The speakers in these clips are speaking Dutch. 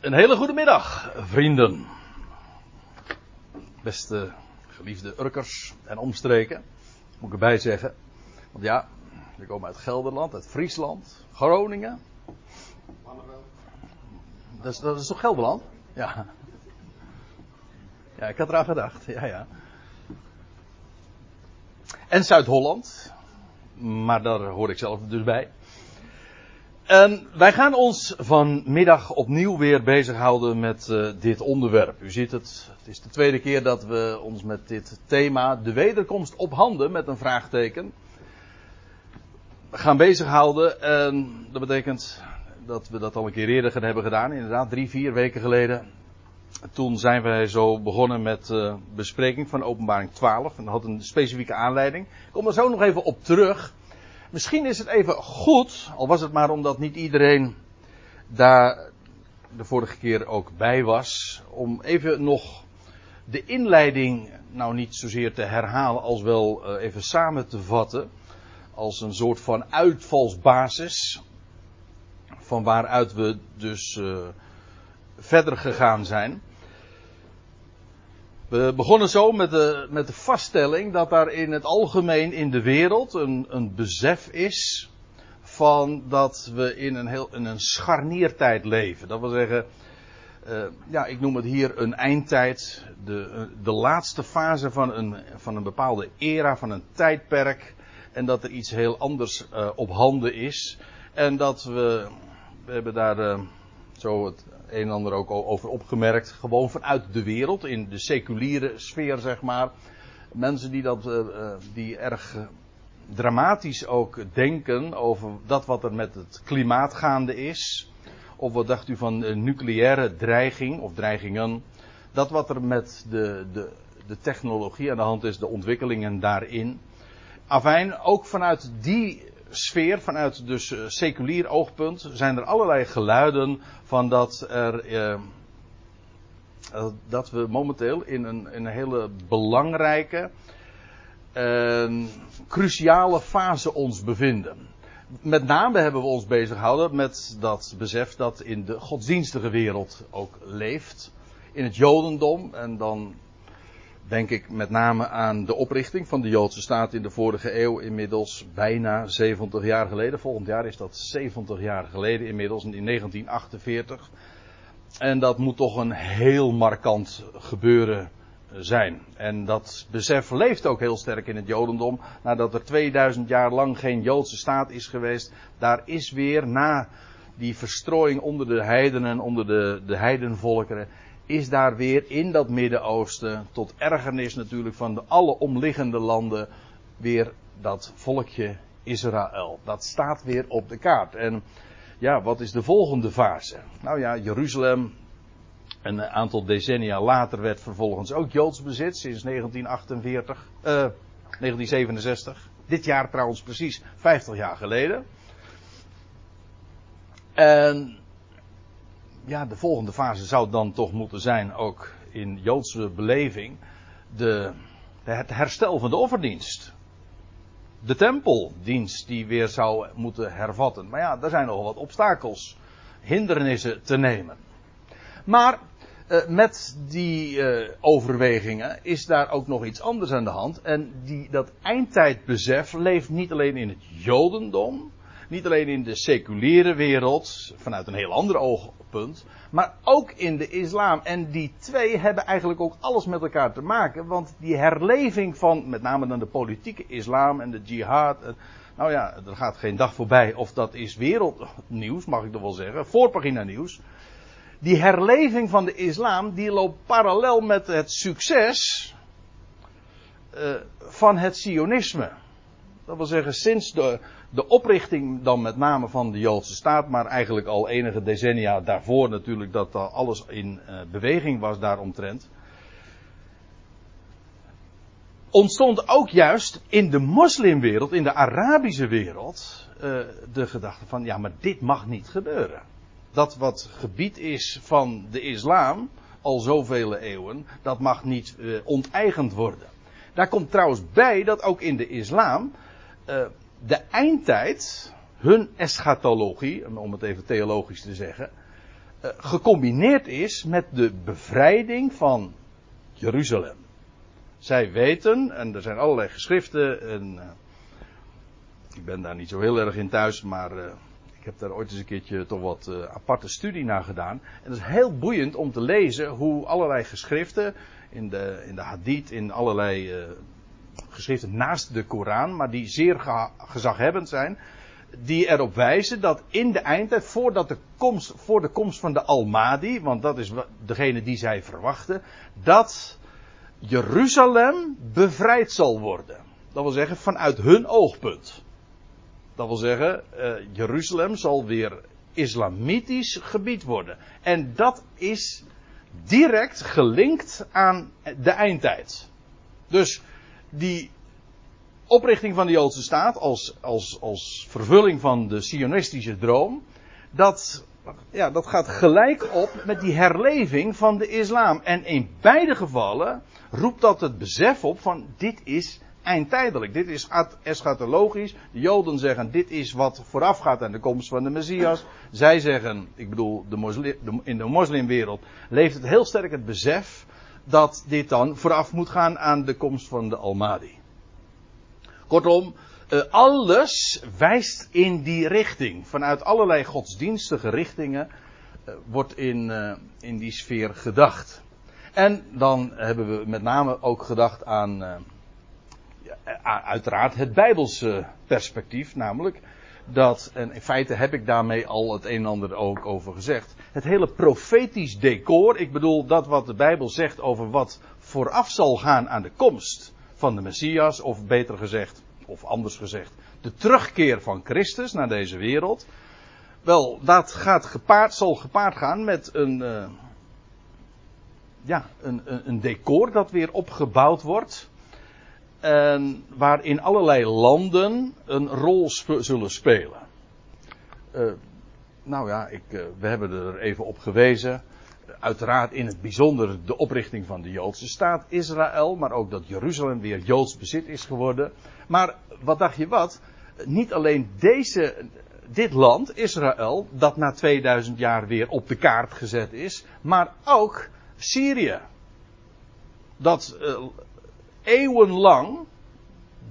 Een hele goede middag, vrienden. Beste geliefde Urkers en omstreken, moet ik erbij zeggen. Want ja, we komen uit Gelderland, uit Friesland, Groningen. Dat is, dat is toch Gelderland? Ja. Ja, ik had eraan gedacht. Ja, ja. En Zuid-Holland. Maar daar hoor ik zelf dus bij. En wij gaan ons vanmiddag opnieuw weer bezighouden met uh, dit onderwerp. U ziet het, het is de tweede keer dat we ons met dit thema, de wederkomst op handen, met een vraagteken, gaan bezighouden. En dat betekent dat we dat al een keer eerder hebben gedaan, inderdaad, drie, vier weken geleden. Toen zijn wij zo begonnen met uh, bespreking van openbaring 12. En dat had een specifieke aanleiding. Ik kom er zo nog even op terug. Misschien is het even goed, al was het maar omdat niet iedereen daar de vorige keer ook bij was, om even nog de inleiding nou niet zozeer te herhalen als wel uh, even samen te vatten. Als een soort van uitvalsbasis. Van waaruit we dus uh, verder gegaan zijn. We begonnen zo met de, met de vaststelling dat daar in het algemeen in de wereld een, een besef is van dat we in een, heel, in een scharniertijd leven. Dat wil zeggen, uh, ja, ik noem het hier een eindtijd, de, de laatste fase van een, van een bepaalde era, van een tijdperk. En dat er iets heel anders uh, op handen is. En dat we, we hebben daar uh, zo het een en ander ook over opgemerkt. Gewoon vanuit de wereld, in de seculiere sfeer, zeg maar. Mensen die dat, uh, die erg dramatisch ook denken over dat wat er met het klimaat gaande is. Of wat dacht u van een nucleaire dreiging of dreigingen? Dat wat er met de, de, de technologie aan de hand is, de ontwikkelingen daarin. Afijn, ook vanuit die sfeer, vanuit dus seculier oogpunt, zijn er allerlei geluiden van dat er. Eh, dat we momenteel in een, een hele belangrijke, uh, cruciale fase ons bevinden. Met name hebben we ons bezig gehouden met dat besef dat in de godsdienstige wereld ook leeft. In het Jodendom en dan denk ik met name aan de oprichting van de Joodse staat in de vorige eeuw, inmiddels bijna 70 jaar geleden. Volgend jaar is dat 70 jaar geleden inmiddels, in 1948. En dat moet toch een heel markant gebeuren zijn. En dat besef leeft ook heel sterk in het Jodendom. Nadat er 2000 jaar lang geen Joodse staat is geweest, daar is weer na die verstrooiing onder de heidenen, onder de, de heidenvolkeren, is daar weer in dat Midden-Oosten, tot ergernis natuurlijk van de alle omliggende landen, weer dat volkje Israël. Dat staat weer op de kaart. En ja, wat is de volgende fase? Nou ja, Jeruzalem, een aantal decennia later werd vervolgens ook Joods bezit, sinds 1948, uh, 1967. Dit jaar trouwens precies 50 jaar geleden. En ja, de volgende fase zou dan toch moeten zijn, ook in Joodse beleving, de, het herstel van de offerdienst. De tempeldienst die weer zou moeten hervatten. Maar ja, daar zijn nogal wat obstakels, hindernissen te nemen. Maar uh, met die uh, overwegingen is daar ook nog iets anders aan de hand. En die, dat eindtijdbesef leeft niet alleen in het Jodendom, niet alleen in de seculiere wereld, vanuit een heel ander oogpunt, maar ook in de islam. En die twee hebben eigenlijk ook alles met elkaar te maken, want die herleving van met name dan de politieke islam en de jihad. Nou ja, er gaat geen dag voorbij of dat is wereldnieuws, mag ik er wel zeggen, voorpagina nieuws. Die herleving van de islam, die loopt parallel met het succes uh, van het sionisme. Dat wil zeggen, sinds de, de oprichting dan met name van de Joodse staat, maar eigenlijk al enige decennia daarvoor natuurlijk dat alles in uh, beweging was daaromtrent. Ontstond ook juist in de moslimwereld, in de Arabische wereld, uh, de gedachte van ja, maar dit mag niet gebeuren. Dat wat gebied is van de islam, al zoveel eeuwen, dat mag niet uh, onteigend worden. Daar komt trouwens bij dat ook in de islam de eindtijd, hun eschatologie, om het even theologisch te zeggen, uh, gecombineerd is met de bevrijding van Jeruzalem. Zij weten, en er zijn allerlei geschriften, en uh, ik ben daar niet zo heel erg in thuis, maar uh, ik heb daar ooit eens een keertje toch wat aparte studie naar gedaan. En het is heel boeiend om te lezen hoe allerlei geschriften in de, in de hadith, in allerlei geschriften naast de Koran, maar die zeer gezaghebbend zijn, die erop wijzen dat in de eindtijd, voordat de komst, voor de komst van de Almadi, want dat is degene die zij verwachten, dat Jeruzalem bevrijd zal worden. Dat wil zeggen, vanuit hun oogpunt. Dat wil zeggen, uh, Jeruzalem zal weer islamitisch gebied worden. En dat is direct gelinkt aan de eindtijd. Dus die oprichting van de Joodse staat als, als, als vervulling van de sionistische droom, dat, ja, dat gaat gelijk op met die herleving van de islam. En in beide gevallen roept dat het besef op van dit is eindtijdelijk. Dit is eschatologisch. De Joden zeggen dit is wat voorafgaat aan de komst van de Messias. Zij zeggen, ik bedoel, de in de moslimwereld leeft het heel sterk het besef dat dit dan vooraf moet gaan aan de komst van de Almadi. Kortom, uh, alles wijst in die richting. Vanuit allerlei godsdienstige richtingen uh, wordt in, uh, in die sfeer gedacht. En dan hebben we met name ook gedacht aan, uiteraard, het Bijbelse perspectief, namelijk dat, en in feite heb ik daarmee al het een en ander ook over gezegd, het hele profetisch decor, ik bedoel dat wat de Bijbel zegt over wat vooraf zal gaan aan de komst van de Messias, of beter gezegd, of anders gezegd, de terugkeer van Christus naar deze wereld. Wel, dat gaat gepaard, zal gepaard gaan met een, uh, ja, een, een, decor dat weer opgebouwd wordt. En waarin allerlei landen een rol zullen spelen. Uh, nou ja, ik, uh, we hebben er even op gewezen uiteraard in het bijzonder de oprichting van de Joodse staat Israël, maar ook dat Jeruzalem weer Joods bezit is geworden. Maar wat dacht je wat? Niet alleen deze, dit land, Israël, dat na 2000 jaar weer op de kaart gezet is, maar ook Syrië. Dat uh, eeuwenlang,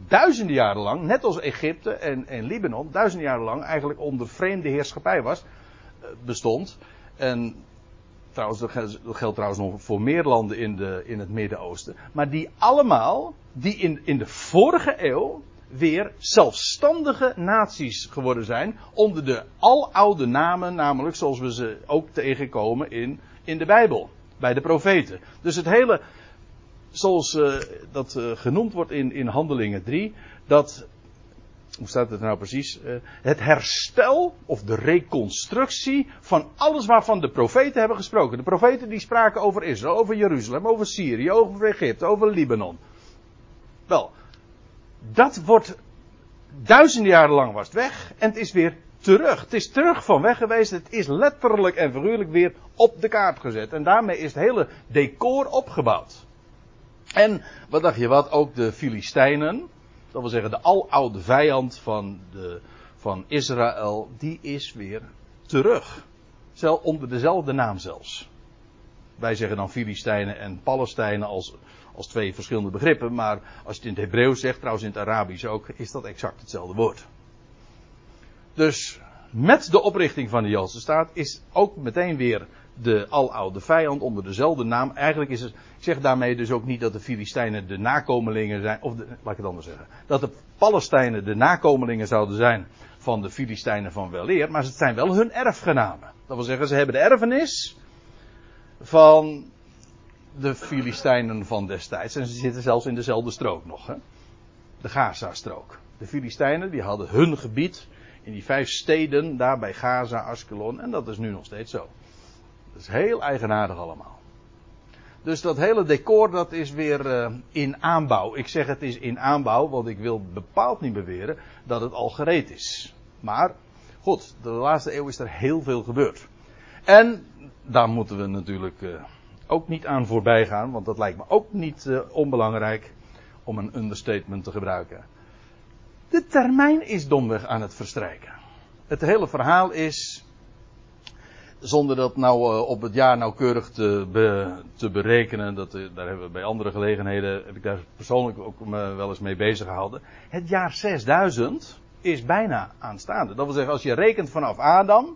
duizenden jaren lang, net als Egypte en, en Libanon, duizenden jaren lang eigenlijk onder vreemde heerschappij was, uh, bestond. En Trouwens, dat geldt trouwens nog voor meer landen in, de, in het Midden-Oosten. Maar die allemaal, die in, in de vorige eeuw weer zelfstandige naties geworden zijn. Onder de aloude namen, namelijk zoals we ze ook tegenkomen in, in de Bijbel. Bij de profeten. Dus het hele, zoals uh, dat uh, genoemd wordt in, in Handelingen 3, dat hoe staat het nou precies? Uh, het herstel of de reconstructie van alles waarvan de profeten hebben gesproken. De profeten die spraken over Israël, over Jeruzalem, over Syrië, over Egypte, over Libanon. Wel, dat wordt duizenden jaren lang was het weg en het is weer terug. Het is terug van weg geweest. Het is letterlijk en figuurlijk weer op de kaart gezet. En daarmee is het hele decor opgebouwd. En wat dacht je wat? Ook de Filistijnen dat wil zeggen de aloude vijand van, de, van Israël, die is weer terug. Zelf, onder dezelfde naam zelfs. Wij zeggen dan Filistijnen en Palestijnen als, als twee verschillende begrippen, maar als je het in het Hebreeuws zegt, trouwens in het Arabisch ook, is dat exact hetzelfde woord. Dus met de oprichting van de Joodse staat is ook meteen weer de aloude vijand onder dezelfde naam. Eigenlijk is het, ik zeg daarmee dus ook niet dat de Filistijnen de nakomelingen zijn, of laat ik het anders zeggen, dat de Palestijnen de nakomelingen zouden zijn van de Filistijnen van weleer, maar het zijn wel hun erfgenamen. Dat wil zeggen, ze hebben de erfenis van de Filistijnen van destijds. En ze zitten zelfs in dezelfde strook nog, hè? de Gaza-strook. De Filistijnen die hadden hun gebied in die vijf steden daar bij Gaza, Askelon, en dat is nu nog steeds zo. Dat is heel eigenaardig allemaal. Dus dat hele decor dat is weer uh, in aanbouw. Ik zeg het is in aanbouw, want ik wil bepaald niet beweren dat het al gereed is. Maar goed, de laatste eeuw is er heel veel gebeurd. En daar moeten we natuurlijk uh, ook niet aan voorbij gaan, want dat lijkt me ook niet uh, onbelangrijk om een understatement te gebruiken. De termijn is domweg aan het verstrijken. Het hele verhaal is zonder dat nou uh, op het jaar nauwkeurig te, te berekenen, dat, uh, daar hebben we bij andere gelegenheden, heb ik daar persoonlijk ook wel eens mee bezig gehouden. Het jaar 6000 is bijna aanstaande. Dat wil zeggen, als je rekent vanaf Adam,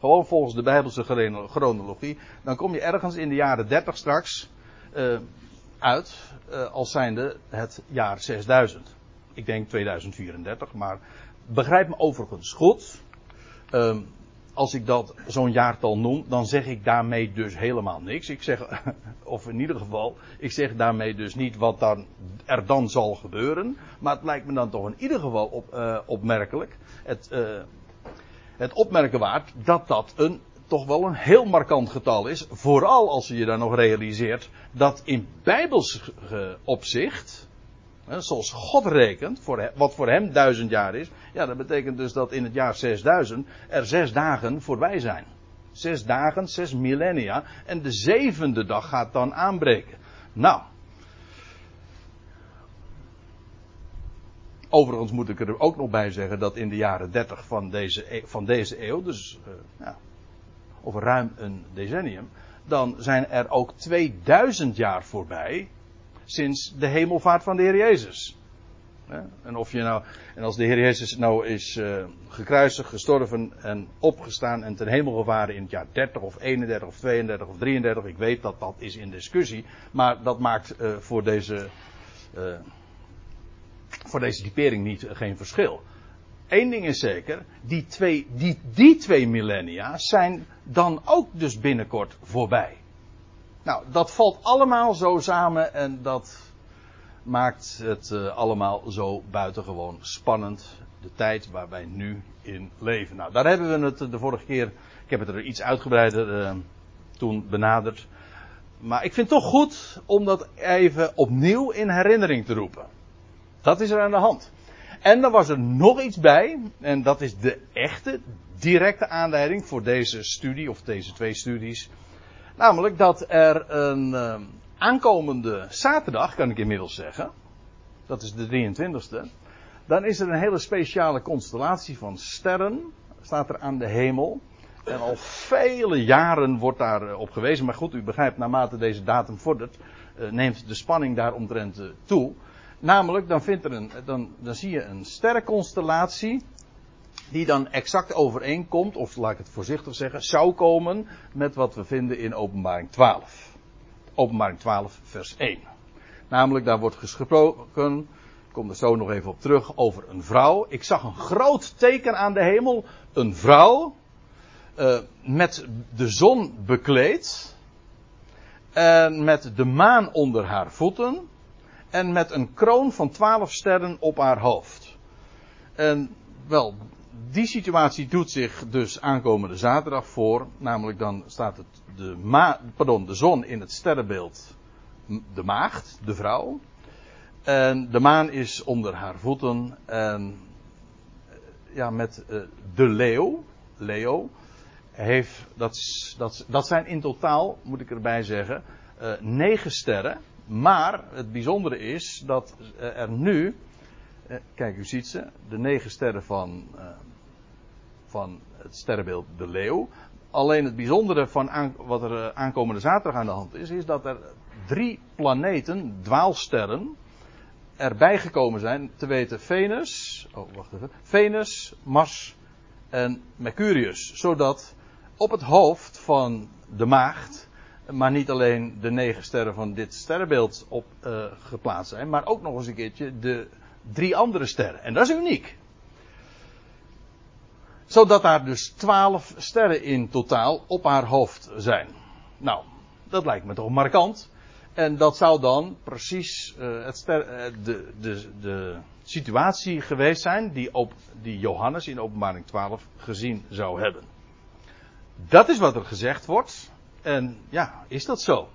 gewoon volgens de Bijbelse chronologie, dan kom je ergens in de jaren 30 straks uh, uit als zijnde het jaar 6000. Ik denk 2034, maar begrijp me overigens goed. Uh, als ik dat zo'n jaartal noem, dan zeg ik daarmee dus helemaal niks. Ik zeg, of in ieder geval, ik zeg daarmee dus niet wat dan, er dan zal gebeuren. Maar het lijkt me dan toch in ieder geval op, uh, opmerkelijk. Het, uh, het opmerken waard dat dat een, toch wel een heel markant getal is. Vooral als je dan nog realiseert dat in bijbels opzicht zoals God rekent, voor wat voor hem duizend jaar is. Ja, dat betekent dus dat in het jaar 6000 er zes dagen voorbij zijn. Zes dagen, zes millennia. En de zevende dag gaat dan aanbreken. Nou. Overigens moet ik er ook nog bij zeggen dat in de jaren 30 van deze, e-, van deze eeuw, dus uh, ja, over ruim een decennium, dan zijn er ook 2000 jaar voorbij sinds de hemelvaart van de Heer Jezus. En, of je nou, en als de Heer Jezus nou is uh, gekruisigd, gestorven en opgestaan en ten hemel gevaren in het jaar 30 of 31 of 32 of 33, ik weet dat dat is in discussie, maar dat maakt uh, voor deze, uh, voor deze typering niet, geen verschil. Eén ding is zeker, die twee, die, die twee millennia zijn dan ook dus binnenkort voorbij. Nou, dat valt allemaal zo samen en dat maakt het uh, allemaal zo buitengewoon spannend. De tijd waar wij nu in leven. Nou, daar hebben we het de vorige keer, ik heb het er iets uitgebreider uh, toen benaderd. Maar ik vind het toch goed om dat even opnieuw in herinnering te roepen. Dat is er aan de hand. En dan was er nog iets bij, en dat is de echte, directe aanleiding voor deze studie, of deze twee studies. Namelijk dat er een uh, aankomende zaterdag, kan ik inmiddels zeggen. Dat is de 23ste. Dan is er een hele speciale constellatie van sterren. Staat er aan de hemel. En al vele jaren wordt daar eh, op gewezen. Maar goed, u begrijpt, naarmate deze datum vordert, uh, neemt de spanning daaromtrent uh, toe. Namelijk, dan, vindt er een, dan, dan zie je een sterrenconstellatie die dan exact overeenkomt, of laat ik het voorzichtig zeggen, zou komen met wat we vinden in Openbaring 12. Openbaring 12, vers 1. Namelijk, daar wordt gesproken, ik kom er zo nog even op terug, over een vrouw. Ik zag een groot teken aan de hemel, een vrouw, uh, met de zon bekleed, en met de maan onder haar voeten, en met een kroon van twaalf sterren op haar hoofd. En wel, die situatie doet zich dus aankomende zaterdag voor. Namelijk dan staat het de, pardon, de zon in het sterrenbeeld de maagd, de vrouw. En de maan is onder haar voeten. En ja, met uh, de leeuw, Leo, heeft, dat, dat, dat zijn in totaal, moet ik erbij zeggen, uh, negen sterren. Maar het bijzondere is dat er nu, kijk u ziet ze, de negen sterren van van het sterrenbeeld de leeuw. Alleen het bijzondere van wat er eh, aankomende zaterdag aan de hand is, is dat er drie planeten, dwaalsterren, erbij gekomen zijn. Te weten Venus, oh wacht even, Venus, Mars en Mercurius. Zodat op het hoofd van de maagd, maar niet alleen de negen sterren van dit sterrenbeeld op uh, geplaatst zijn, maar ook nog eens een keertje de drie andere sterren. En dat is uniek zodat daar dus twaalf sterren in totaal op haar hoofd zijn. Nou, dat lijkt me toch markant. En dat zou dan precies uh, het ster, uh, de, de, de situatie geweest zijn die, op, die Johannes in openbaring 12 gezien zou hebben. Dat is wat er gezegd wordt. En ja, is dat zo?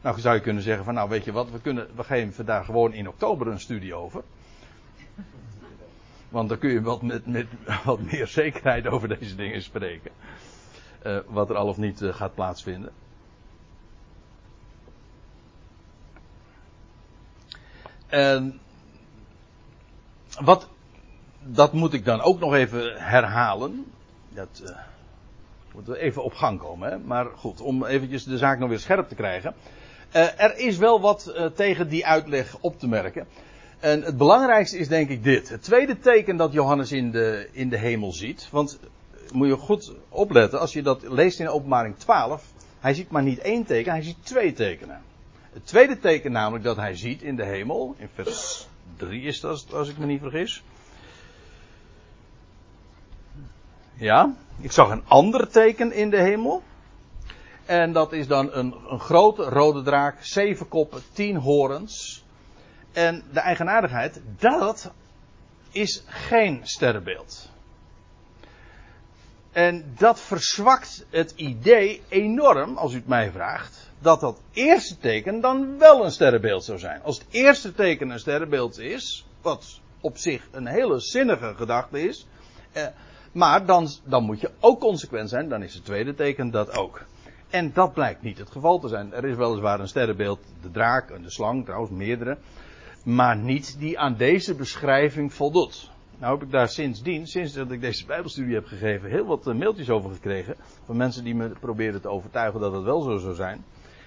Nou zou je kunnen zeggen van nou weet je wat, we, kunnen, we geven daar gewoon in oktober een studie over. Want dan kun je wat met, met wat meer zekerheid over deze dingen spreken. Uh, wat er al of niet uh, gaat plaatsvinden. En wat, dat moet ik dan ook nog even herhalen. Dat, uh, Moeten we even op gang komen. Hè? Maar goed, om eventjes de zaak nog weer scherp te krijgen. Er is wel wat tegen die uitleg op te merken. En het belangrijkste is denk ik dit. Het tweede teken dat Johannes in de, in de hemel ziet. Want moet je goed opletten, als je dat leest in openbaring 12. Hij ziet maar niet één teken, hij ziet twee tekenen. Het tweede teken namelijk dat hij ziet in de hemel, in vers 3 is dat, als ik me niet vergis. Ja, ik zag een ander teken in de hemel. En dat is dan een, een grote rode draak, zeven koppen, tien horens. En de eigenaardigheid, dat is geen sterrenbeeld. En dat verzwakt het idee enorm, als u het mij vraagt, dat dat eerste teken dan wel een sterrenbeeld zou zijn. Als het eerste teken een sterrenbeeld is, wat op zich een hele zinnige gedachte is, eh, maar dan, dan moet je ook consequent zijn, dan is het tweede teken dat ook. En dat blijkt niet het geval te zijn. Er is weliswaar een sterrenbeeld, de draak en de slang, trouwens meerdere, maar niet die aan deze beschrijving voldoet. Nou heb ik daar sindsdien, sinds dat ik deze bijbelstudie heb gegeven, heel wat eh, mailtjes over gekregen. Van mensen die me probeerden te overtuigen dat het wel zo zou zijn.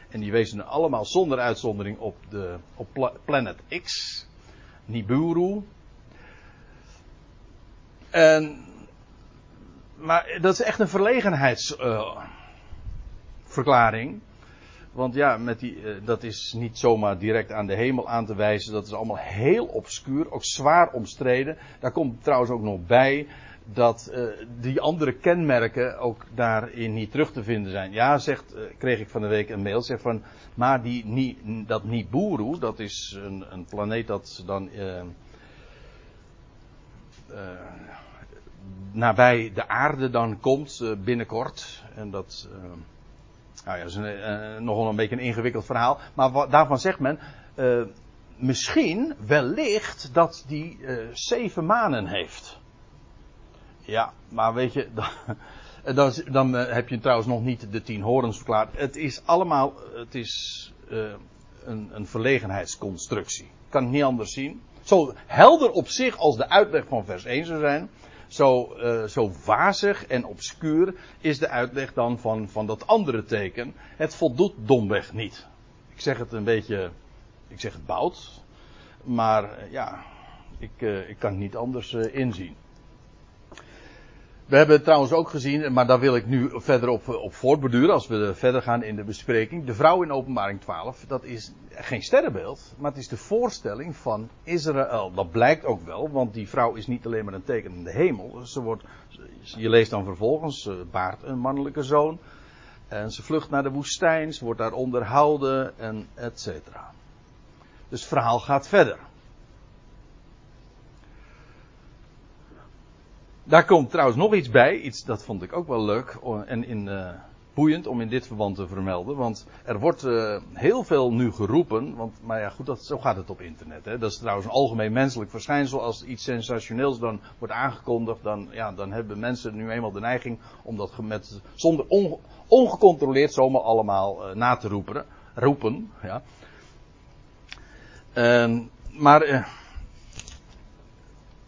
En die wezen allemaal zonder uitzondering op, de, op Planet X, Nibiru. En, maar dat is echt een verlegenheidsverklaring. Uh, want ja, met die, uh, dat is niet zomaar direct aan de hemel aan te wijzen. Dat is allemaal heel obscuur, ook zwaar omstreden. Daar komt trouwens ook nog bij dat uh, die andere kenmerken ook daarin niet terug te vinden zijn. Ja, zegt, uh, kreeg ik van de week een mail, zegt van, maar die, nie, dat Nibiru, dat is een, een planeet dat dan uh, nabij de aarde dan komt binnenkort. En dat, nou ja, dat is een, nogal een beetje een ingewikkeld verhaal. Maar daarvan zegt men, misschien, wellicht, dat die zeven manen heeft. Ja, maar weet je, dan, dan, dan eh, heb je trouwens nog niet de tien horens verklaard. Het is allemaal, het is uh, een, een verlegenheidsconstructie. Kan het niet anders zien. Zo helder op zich als de uitleg van vers 1 zou zijn, zo, uh, zo wazig en obscuur is de uitleg dan van, van dat andere teken. Het voldoet domweg niet. Ik zeg het een beetje, ik zeg het bout, maar ja, ik, uh, ik kan het niet anders inzien. We hebben trouwens ook gezien, maar daar wil ik nu verder op, op voortborduren als we verder gaan in de bespreking. De vrouw in openbaring 12, dat is geen sterrenbeeld, maar het is de voorstelling van Israël. Dat blijkt ook wel, want die vrouw is niet alleen maar een teken in de hemel. Ze wordt, je leest dan vervolgens, ze baart een mannelijke zoon. En ze vlucht naar de woestijn, ze wordt daar onderhouden en et cetera. Dus het verhaal gaat verder. Daar komt trouwens nog iets bij, iets dat vond ik ook wel leuk en in, uh, boeiend om in dit verband te vermelden. Want er wordt uh, heel veel nu geroepen, want, maar ja goed, dat, zo gaat het op internet. Hè. Dat is trouwens een algemeen menselijk verschijnsel. Als iets sensationeels dan wordt aangekondigd, dan, ja, dan hebben mensen nu eenmaal de neiging om dat met, zonder on, ongecontroleerd zomaar allemaal uh, na te roepen. roepen ja. maar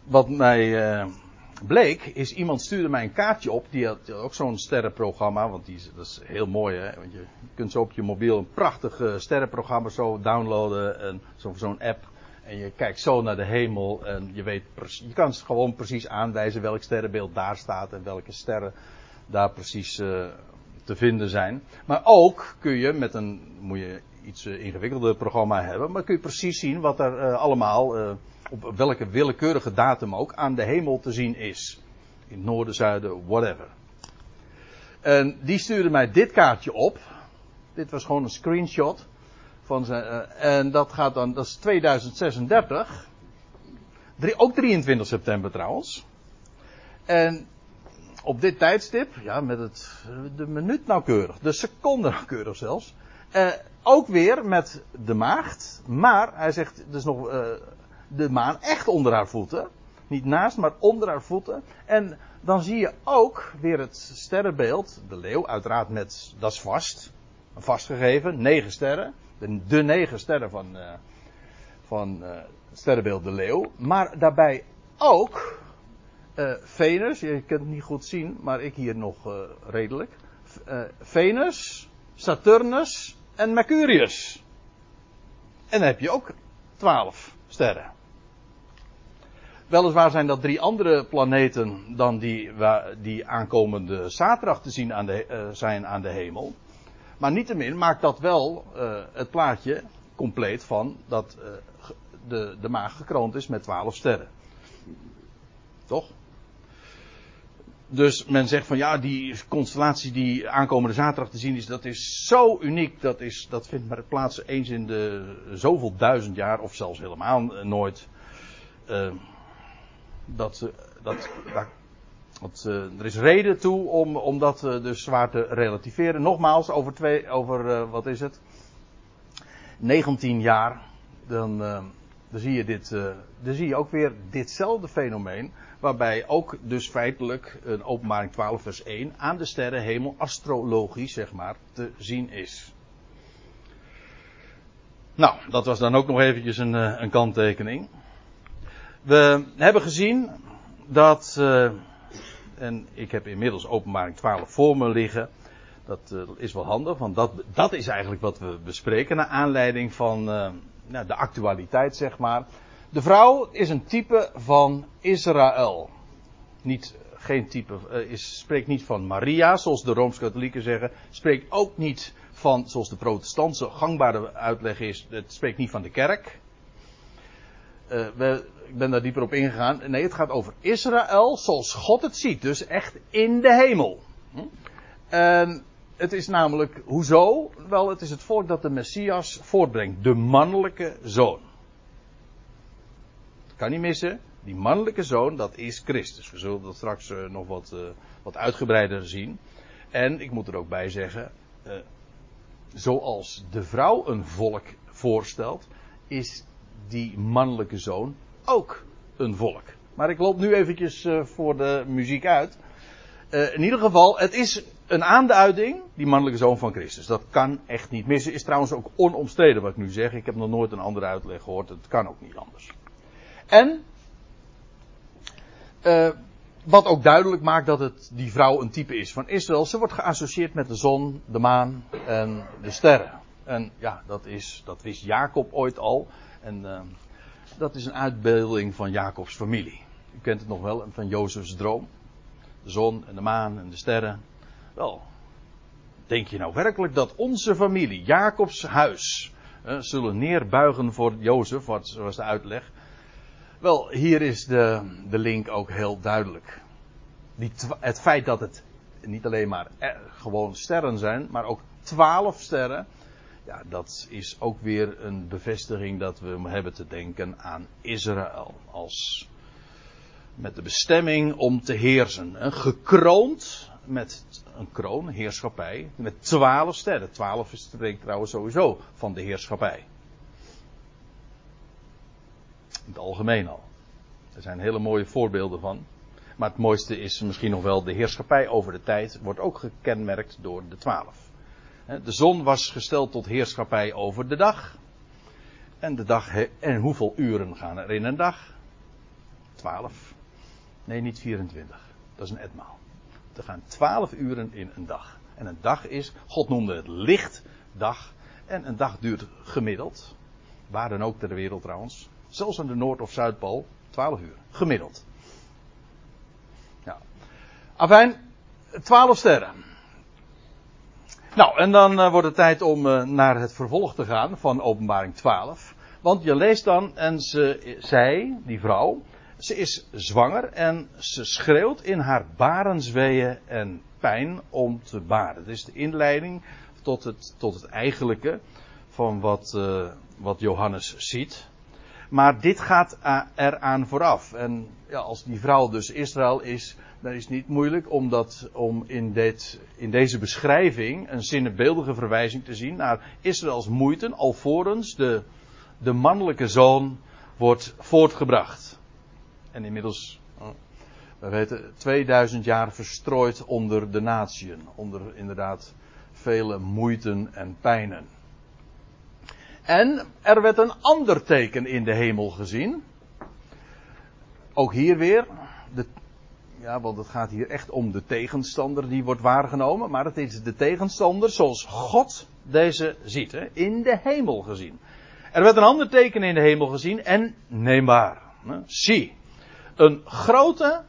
wat mij bleek, is iemand stuurde mij een kaartje op. Die had ook zo'n sterrenprogramma. Want die, dat is heel mooi, hè. Want je kunt zo op je mobiel een prachtig uh, sterrenprogramma zo downloaden. En zo, zo'n app. En je kijkt zo naar de hemel. En je weet, je kan gewoon precies aanwijzen welk sterrenbeeld daar staat. En welke sterren daar precies uh, te vinden zijn. Maar ook kun je met een, moet je iets uh, ingewikkelder programma hebben. Maar kun je precies zien wat er allemaal op welke willekeurige datum ook, aan de hemel te zien is. In het noorden, zuiden, whatever. En die stuurde mij dit kaartje op. Dit was gewoon een screenshot. Van zijn, uh, en dat gaat dan, dat is 2036. Drie, ook 23 september trouwens. En op dit tijdstip, ja, met het, de minuut nauwkeurig, de seconde nauwkeurig zelfs. Uh, ook weer met de maagd, maar hij zegt, dus nog uh, de maan echt onder haar voeten. Niet naast, maar onder haar voeten. En dan zie je ook weer het sterrenbeeld, de leeuw, uiteraard met, dat is vast, vastgegeven, negen sterren. De, de negen sterren van, uh, van het sterrenbeeld de leeuw. Maar daarbij ook Uh, Venus, je kunt het niet goed zien, maar ik hier nog redelijk. Venus, Saturnus en Mercurius. En dan heb je ook twaalf sterren. Weliswaar zijn dat drie andere planeten dan die, die aankomende zaterdag te zien aan de, zijn aan de hemel. Maar niettemin maakt dat wel het plaatje compleet van dat de, de maan gekroond is met twaalf sterren. Toch? Dus men zegt van ja, die constellatie die aankomende zaterdag te zien is, dat is zo uniek. Dat, is, dat vindt maar plaats eens in de zoveel duizend jaar, of zelfs helemaal nooit. Uh, dat, dat, er is reden toe om, dat uh, dus zwaar te relativeren. Nogmaals, over, twee, over wat is het? 19 jaar. Dan, dan zie je dit, dan zie je ook weer ditzelfde fenomeen. Waarbij ook dus feitelijk een openbaring 12 vers 1 aan de sterrenhemel astrologisch zeg maar te zien is. Nou, dat was dan ook nog eventjes een, eh, een kanttekening. We hebben gezien dat, uh, en ik heb inmiddels openbaring 12 voor me liggen. Dat uh, is wel handig, want dat, dat is eigenlijk wat we bespreken naar aanleiding van uh, nou, de actualiteit, zeg maar. De vrouw is een type van Israël. Niet, geen type, is, spreekt niet van Maria, zoals de Rooms-Katholieken zeggen. Spreekt ook niet van, zoals de protestantse gangbare uitleg is, het spreekt niet van de kerk. We, ik ben daar dieper op ingegaan. Nee, het gaat over Israël zoals God het ziet. Dus echt in de hemel. Hm? En het is namelijk, hoezo? Wel, het is het volk dat de Messias voortbrengt. De mannelijke zoon. Kan niet missen. Die mannelijke zoon, dat is Christus. We zullen dat straks uh, nog wat, uh, wat uitgebreider zien. En ik moet er ook bij zeggen, uh, zoals de vrouw een volk voorstelt, is die mannelijke zoon ook een volk. Maar ik loop nu eventjes voor de muziek uit. in ieder geval, het is een aanduiding, die mannelijke zoon van Christus. Dat kan echt niet missen. Is trouwens ook onomstreden wat ik nu zeg. Ik heb nog nooit een andere uitleg gehoord. Het kan ook niet anders. En uh, wat ook duidelijk maakt dat het die vrouw een type is van Israël. Ze wordt geassocieerd met de zon, de maan en de sterren. En ja, dat, is, dat wist Jacob ooit al. En dat is een uitbeelding van Jacobs familie. U kent het nog wel van Jozefs droom. De zon en de maan en de sterren. Wel, denk je nou werkelijk dat onze familie, Jacobs huis, zullen neerbuigen voor Jozef, wat was de uitleg. Wel, hier is de, de link ook heel duidelijk. Het feit dat het niet alleen maar gewoon sterren zijn, maar ook twaalf sterren. Ja, dat is ook weer een bevestiging dat we hebben te denken aan Israël. Als met de bestemming om te heersen. Gekroond met een kroon, heerschappij, met twaalf sterren. Twaalf spreekt trouwens sowieso van de heerschappij. In het algemeen al. Er zijn hele mooie voorbeelden van. Maar het mooiste is misschien nog wel de heerschappij over de tijd. Wordt ook gekenmerkt door de twaalf. De zon was gesteld tot heerschappij over de dag. En de dag, en hoeveel uren gaan er in een dag? Twaalf. Nee, niet 24. Dat is een etmaal. Er gaan twaalf uren in een dag. En een dag is, God noemde het lichtdag. En een dag duurt gemiddeld. Waar dan ook ter wereld trouwens. Zelfs aan de Noord- of Zuidpool, 12 uur. Gemiddeld. Ja. Afijn, 12 sterren. Nou, en dan uh, wordt het tijd om uh, naar het vervolg te gaan van openbaring 12. Want je leest dan, en ze, zij, die vrouw, ze is zwanger en ze schreeuwt in haar barensweeën en pijn om te baren. Dat is de inleiding tot het, tot het eigenlijke van wat, uh, wat Johannes ziet. Maar dit gaat eraan vooraf. En ja, als die vrouw dus Israël is, dan is het niet moeilijk om, dat, om in, dit, in deze beschrijving een zinnebeeldige verwijzing te zien naar Israëls moeite, alvorens de, de mannelijke zoon wordt voortgebracht. En inmiddels, oh, we weten, 2000 jaar verstrooid onder de natieën. Onder inderdaad vele moeiten en pijnen. En er werd een ander teken in de hemel gezien. Ook hier weer. De, Ja, want het gaat hier echt om de tegenstander die wordt waargenomen. Maar het is de tegenstander zoals God deze ziet. Hè, in de hemel gezien. Er werd een ander teken in de hemel gezien en neembaar. Zie. Een grote.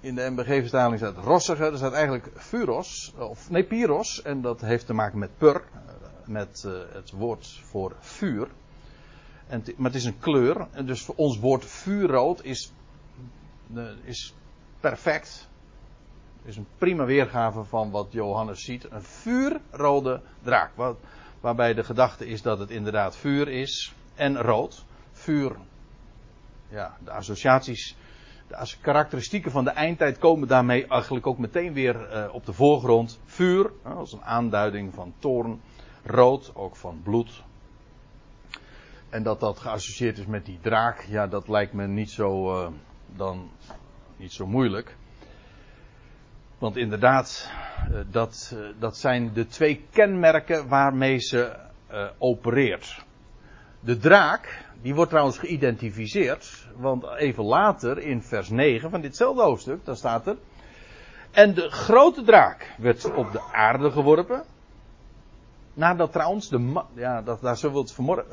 In de MBG-vertaling staat rossige. Er staat eigenlijk furos. Of nee, pyros. En dat heeft te maken met pur. Met uh, het woord voor vuur. En maar het is een kleur. En dus voor ons woord vuurrood is, uh, is perfect. Is een prima weergave van wat Johannes ziet. Een vuurrode draak. Waarbij de gedachte is dat het inderdaad vuur is. En rood. Vuur. Ja, de associaties. De karakteristieken van de eindtijd komen daarmee eigenlijk ook meteen weer uh, op de voorgrond. Vuur, als een aanduiding van toorn. Rood, ook van bloed. En dat dat geassocieerd is met die draak, ja, dat lijkt me niet zo, uh, dan, niet zo moeilijk. Want inderdaad, uh, dat, uh, dat zijn de twee kenmerken waarmee ze opereert. De draak, die wordt trouwens geïdentificeerd, want even later in vers 9 van ditzelfde hoofdstuk, daar staat er. En de grote draak werd op de aarde geworpen. Nadat trouwens de ja, dat, daar zullen we het vanmorgen,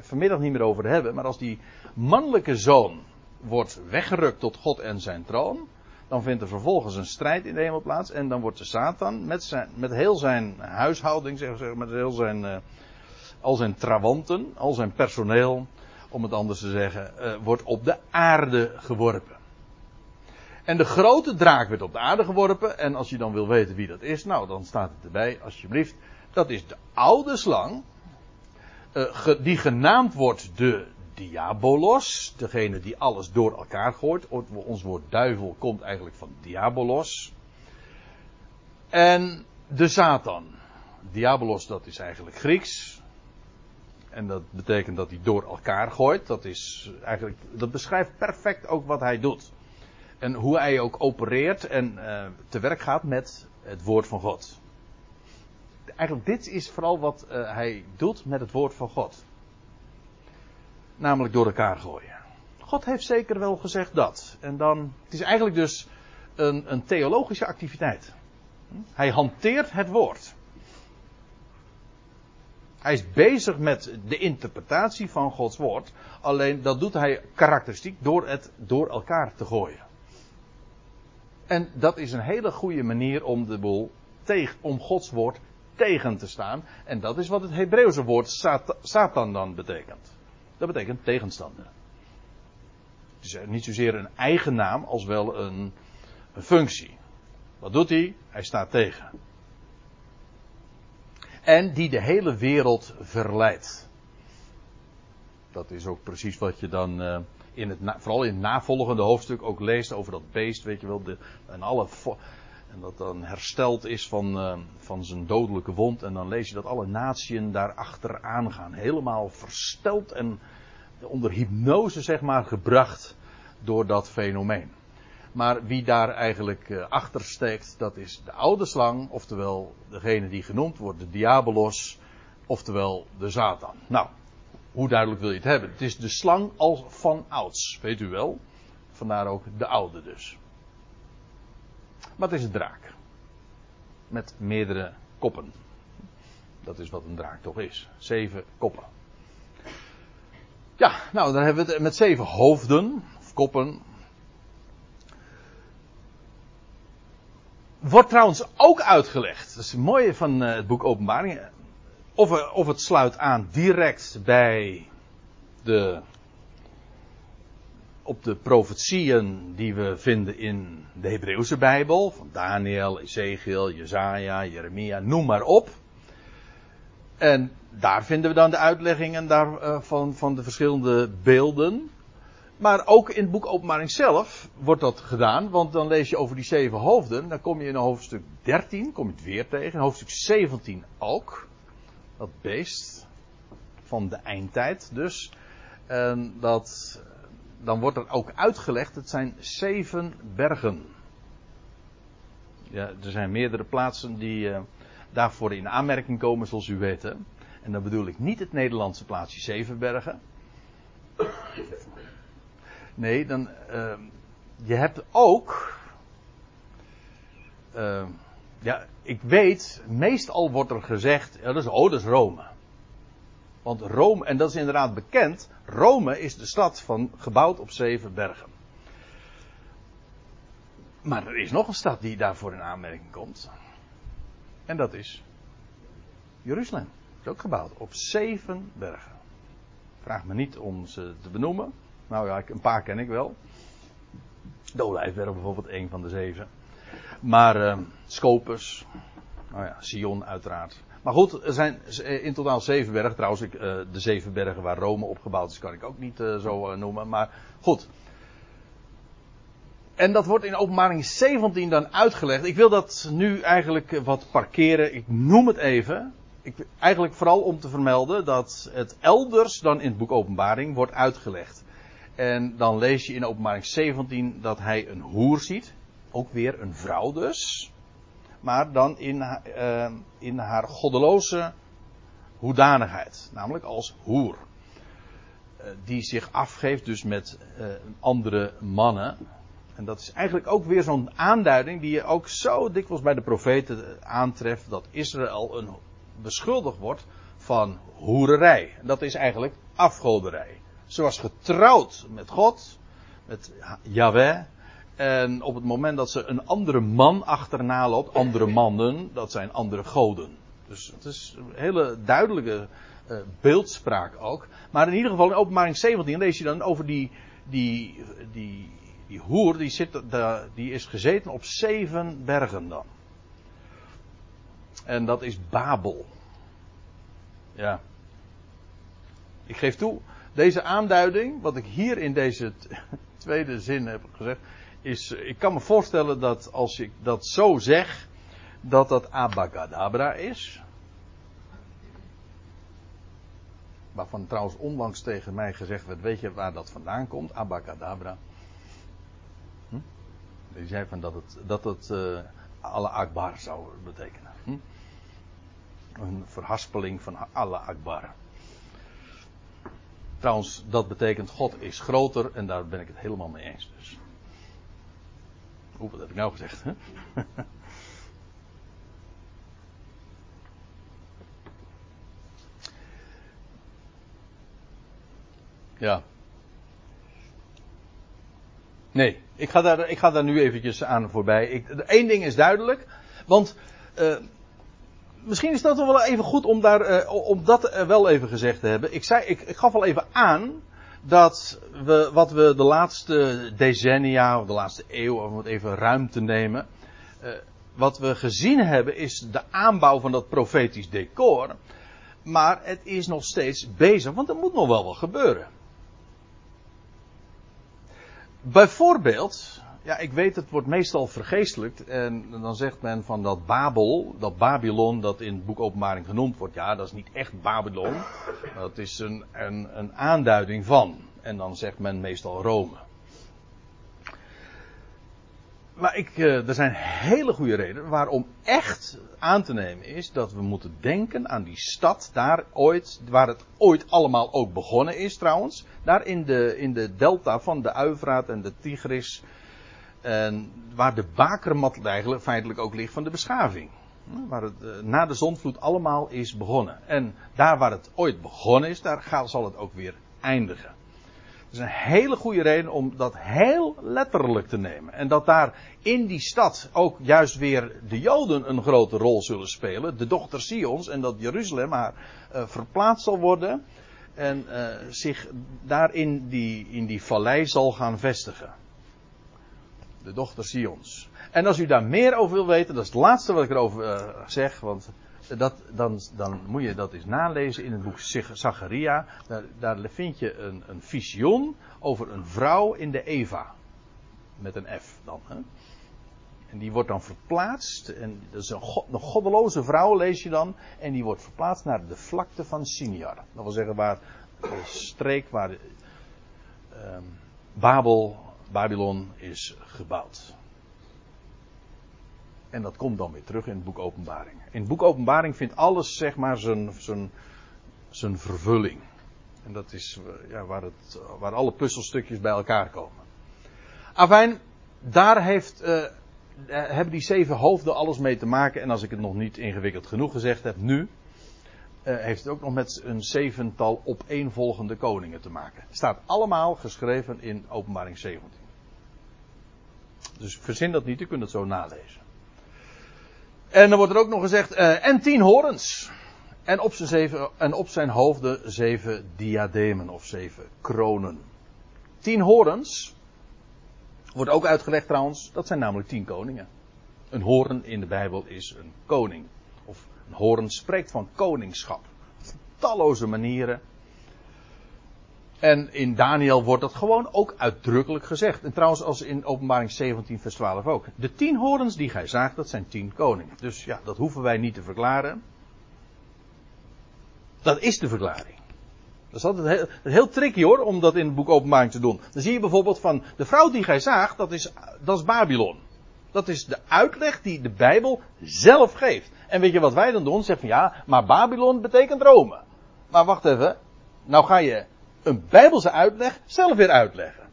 vanmiddag niet meer over hebben, maar als die mannelijke zoon wordt weggerukt tot God en zijn troon, dan vindt er vervolgens een strijd in de hemel plaats en dan wordt de Satan met, zijn, met heel zijn huishouding, zeg, zeg, met heel zijn, uh, al zijn trawanten, al zijn personeel, om het anders te zeggen, uh, wordt op de aarde geworpen. En de grote draak werd op de aarde geworpen. En als je dan wil weten wie dat is, nou dan staat het erbij, alsjeblieft. Dat is de oude slang, uh, die genaamd wordt de diabolos, degene die alles door elkaar gooit. Ons woord duivel komt eigenlijk van diabolos. En de Satan. Diabolos, dat is eigenlijk Grieks. En dat betekent dat hij door elkaar gooit. Dat, is eigenlijk, dat beschrijft perfect ook wat hij doet. En hoe hij ook opereert en uh, te werk gaat met het woord van God eigenlijk dit is vooral wat uh, hij doet met het woord van God. Namelijk door elkaar gooien. God heeft zeker wel gezegd dat. En dan, het is eigenlijk dus een, een theologische activiteit. Hij hanteert het woord. Hij is bezig met de interpretatie van Gods woord. Alleen dat doet hij karakteristiek door het door elkaar te gooien. En dat is een hele goede manier om de boel tegen, om Gods woord tegen te staan. En dat is wat het Hebreeuwse woord Satan dan betekent. Dat betekent tegenstander. Het is niet zozeer een eigen naam als wel een, een functie. Wat doet hij? Hij staat tegen. En die de hele wereld verleidt. Dat is ook precies wat je dan uh, in het, vooral in het navolgende hoofdstuk ook leest over dat beest, weet je wel, de, en alle, en dat dan hersteld is van, uh, van zijn dodelijke wond. En dan lees je dat alle natieën daarachter aangaan. Helemaal versteld en onder hypnose, zeg maar, gebracht door dat fenomeen. Maar wie daar eigenlijk uh, achter steekt, dat is de oude slang, oftewel degene die genoemd wordt, de diabolos, oftewel de Satan. Nou, hoe duidelijk wil je het hebben? Het is de slang als van ouds, weet u wel. Vandaar ook de oude dus. Het is een draak. Met meerdere koppen. Dat is wat een draak toch is. Zeven koppen. Ja, nou dan hebben we het met zeven hoofden, of koppen. Wordt trouwens ook uitgelegd. Dat is het mooie van eh, het boek Openbaring. Of, of het sluit aan direct bij de op de profetieën die we vinden in de Hebreeuwse Bijbel, van Daniel, Ezekiel, Jezaja, Jeremia, noem maar op. En daar vinden we dan de uitleggingen daar, uh, van, de verschillende beelden. Maar ook in het boek Openbaring zelf wordt dat gedaan, want dan lees je over die zeven hoofden. Dan kom je in hoofdstuk 13, kom je het weer tegen, hoofdstuk 17 ook. Dat beest van de eindtijd dus. En dat dan wordt er ook uitgelegd, het zijn zeven bergen. Ja, er zijn meerdere plaatsen die uh, daarvoor in aanmerking komen, zoals u weet. En dan bedoel ik niet het Nederlandse plaatsje Zevenbergen. Nee, dan, uh, je hebt ook. Uh, ja, ik weet, meestal wordt er gezegd, ja, dat is, oh, dat is Rome. Want Rome, en dat is inderdaad bekend, Rome is de stad van, gebouwd op zeven bergen. Maar er is nog een stad die daarvoor in aanmerking komt. En dat is Jeruzalem. Is ook gebouwd op zeven bergen. Vraag me niet om ze te benoemen. Nou ja, een paar ken ik wel. De Olijfberg bijvoorbeeld, een van de zeven. Maar uh, Scopus, nou ja, Sion uiteraard. Maar goed, er zijn in totaal zeven bergen. Trouwens, ik, uh, de zeven bergen waar Rome opgebouwd is, kan ik ook niet uh, zo noemen. Maar goed. En dat wordt in openbaring 17 dan uitgelegd. Ik wil dat nu eigenlijk wat parkeren. Ik noem het even. Ik, eigenlijk vooral om te vermelden dat het elders dan in het boek Openbaring wordt uitgelegd. En dan lees je in openbaring 17 dat hij een hoer ziet. Ook weer een vrouw dus. Maar dan in, uh, in haar goddeloze hoedanigheid. Namelijk als hoer. Uh, die zich afgeeft dus met uh, andere mannen. En dat is eigenlijk ook weer zo'n aanduiding die je ook zo dikwijls bij de profeten aantreft. Dat Israël een, beschuldigd wordt van hoererij. Dat is eigenlijk afgoderij. Ze was getrouwd met God, met Yahweh. En op het moment dat ze een andere man achterna loopt, andere mannen, dat zijn andere goden. Dus het is een hele duidelijke uh, beeldspraak ook. Maar in ieder geval in openbaring 17 lees je dan over die, die, die, die hoer, die, zit, die is gezeten op zeven bergen dan. En dat is Babel. Ja. Ik geef toe, deze aanduiding, wat ik hier in deze tweede zin heb gezegd, is, ik kan me voorstellen dat als ik dat zo zeg, dat dat abacadabra is. Waarvan trouwens onlangs tegen mij gezegd werd, weet je waar dat vandaan komt? Abacadabra. Hm? Die zei van dat het, dat het uh, alle akbar zou betekenen. Hm? Een verhaspeling van alle akbar. Trouwens, dat betekent God is groter en daar ben ik het helemaal mee eens dus. Oeh, wat heb ik nou gezegd, hè? ja. Nee, ik ga, daar, ik ga daar nu eventjes aan voorbij. Eén ding is duidelijk, want... Uh, misschien is dat wel even goed om, daar, uh, om dat uh, wel even gezegd te hebben. Ik, zei, ik, ik gaf al even aan dat we wat we de laatste decennia, of de laatste eeuw, om het even ruimte nemen. Uh, wat we gezien hebben is de aanbouw van dat profetisch decor. Maar het is nog steeds bezig, want er moet nog wel wat gebeuren. Bijvoorbeeld, ja, ik weet, het wordt meestal vergeestelijkt. En dan zegt men van dat Babel, dat Babylon, dat in het boek Openbaring genoemd wordt. Ja, dat is niet echt Babylon. Dat is een, een, een aanduiding van. En dan zegt men meestal Rome. Maar ik, uh, er zijn hele goede redenen waarom echt aan te nemen is dat we moeten denken aan die stad daar ooit, waar het ooit allemaal ook begonnen is trouwens. Daar in de, in de delta van de Uivraat en de Tigris en waar de bakermat eigenlijk feitelijk ook ligt van de beschaving. Waar het uh, na de zondvloed allemaal is begonnen. En daar waar het ooit begonnen is, daar zal het ook weer eindigen. Dat is een hele goede reden om dat heel letterlijk te nemen. En dat daar in die stad ook juist weer de Joden een grote rol zullen spelen. De dochter Sions. En dat Jeruzalem haar uh, verplaatst zal worden. En uh, zich daar in die, in die vallei zal gaan vestigen de dochter Sions. En als u daar meer over wil weten, dat is het laatste wat ik erover uh, zeg, want dat, dan, dan moet je dat eens nalezen in het boek Zacharia. Daar, daar vind je een, een visioen over een vrouw in de Eva. Met een F dan. Hè? En die wordt dan verplaatst. En dat is een, god, een goddeloze vrouw, lees je dan. En die wordt verplaatst naar de vlakte van Siniar. Dat wil zeggen waar de streek waar de, um, Babel Babylon is gebouwd. En dat komt dan weer terug in het boek Openbaring. In het boek Openbaring vindt alles, zeg maar, zijn, zijn, zijn vervulling. En dat is ja, waar, het, waar alle puzzelstukjes bij elkaar komen. Afijn, daar heeft, uh, hebben die zeven hoofden alles mee te maken. En als ik het nog niet ingewikkeld genoeg gezegd heb, nu. Uh, heeft het ook nog met een zevental opeenvolgende koningen te maken. Staat allemaal geschreven in Openbaring 17. Dus verzin dat niet, u kunt het zo nalezen. En dan wordt er ook nog gezegd, uh, en tien horens. En op, zijn zeven, en op zijn hoofden zeven diademen of zeven kronen. Tien horens, wordt ook uitgelegd trouwens, dat zijn namelijk tien koningen. Een hoorn in de Bijbel is een koning. Of hoorn spreekt van koningschap. Talloze manieren. En in Daniel wordt dat gewoon ook uitdrukkelijk gezegd. En trouwens als in openbaring 17 vers 12 ook. De tien horens die gij zaagt, dat zijn tien koningen. Dus ja, dat hoeven wij niet te verklaren. Dat is de verklaring. Dat is altijd heel, heel tricky hoor, om dat in het boek Openbaring te doen. Dan zie je bijvoorbeeld van de vrouw die gij zaagt, dat is, dat is Babylon. Dat is de uitleg die de Bijbel zelf geeft. En weet je wat wij dan doen? Zeggen van ja, maar Babylon betekent Rome. Maar wacht even. Nou ga je een Bijbelse uitleg zelf weer uitleggen.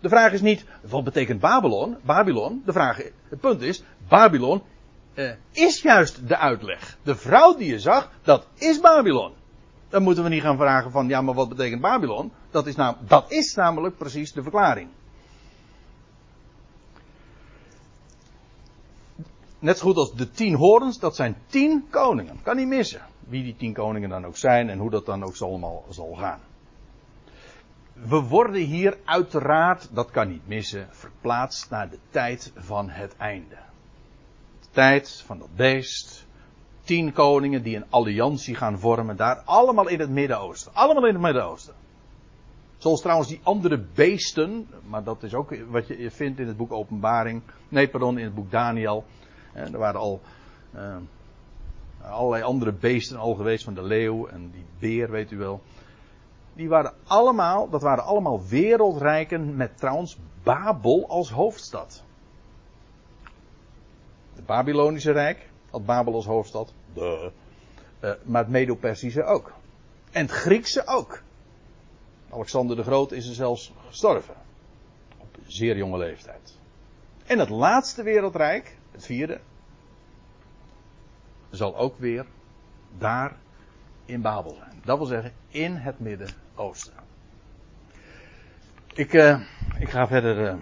De vraag is niet, wat betekent Babylon? Babylon, de vraag, het punt is, Babylon uh, is juist de uitleg. De vrouw die je zag, dat is Babylon. Dan moeten we niet gaan vragen van, ja, maar wat betekent Babylon? Dat is, nam, dat is namelijk precies de verklaring. Net zo goed als de tien horens, dat zijn tien koningen. Kan niet missen. Wie die tien koningen dan ook zijn en hoe dat dan ook allemaal zal gaan. We worden hier uiteraard, dat kan niet missen, verplaatst naar de tijd van het einde tijd van dat beest. Tien koningen die een alliantie gaan vormen daar. Allemaal in het Midden-Oosten. Allemaal in het Midden-Oosten. Zoals trouwens die andere beesten. Maar dat is ook wat je vindt in het boek Openbaring. Nee, pardon, in het boek Daniel. Er waren al uh, allerlei andere beesten al geweest. Van de leeuw en die beer, weet u wel. Die waren allemaal, dat waren allemaal wereldrijken met trouwens Babel als hoofdstad. Het Babylonische Rijk had Babel als hoofdstad. De. Uh, maar het Medo-Persische ook. En het Griekse ook. Alexander de Groot is er zelfs gestorven. Op zeer jonge leeftijd. En het laatste wereldrijk, het vierde, zal ook weer daar in Babel zijn. Dat wil zeggen, in het Midden-Oosten. Ik, uh, ik ga verder. Uh,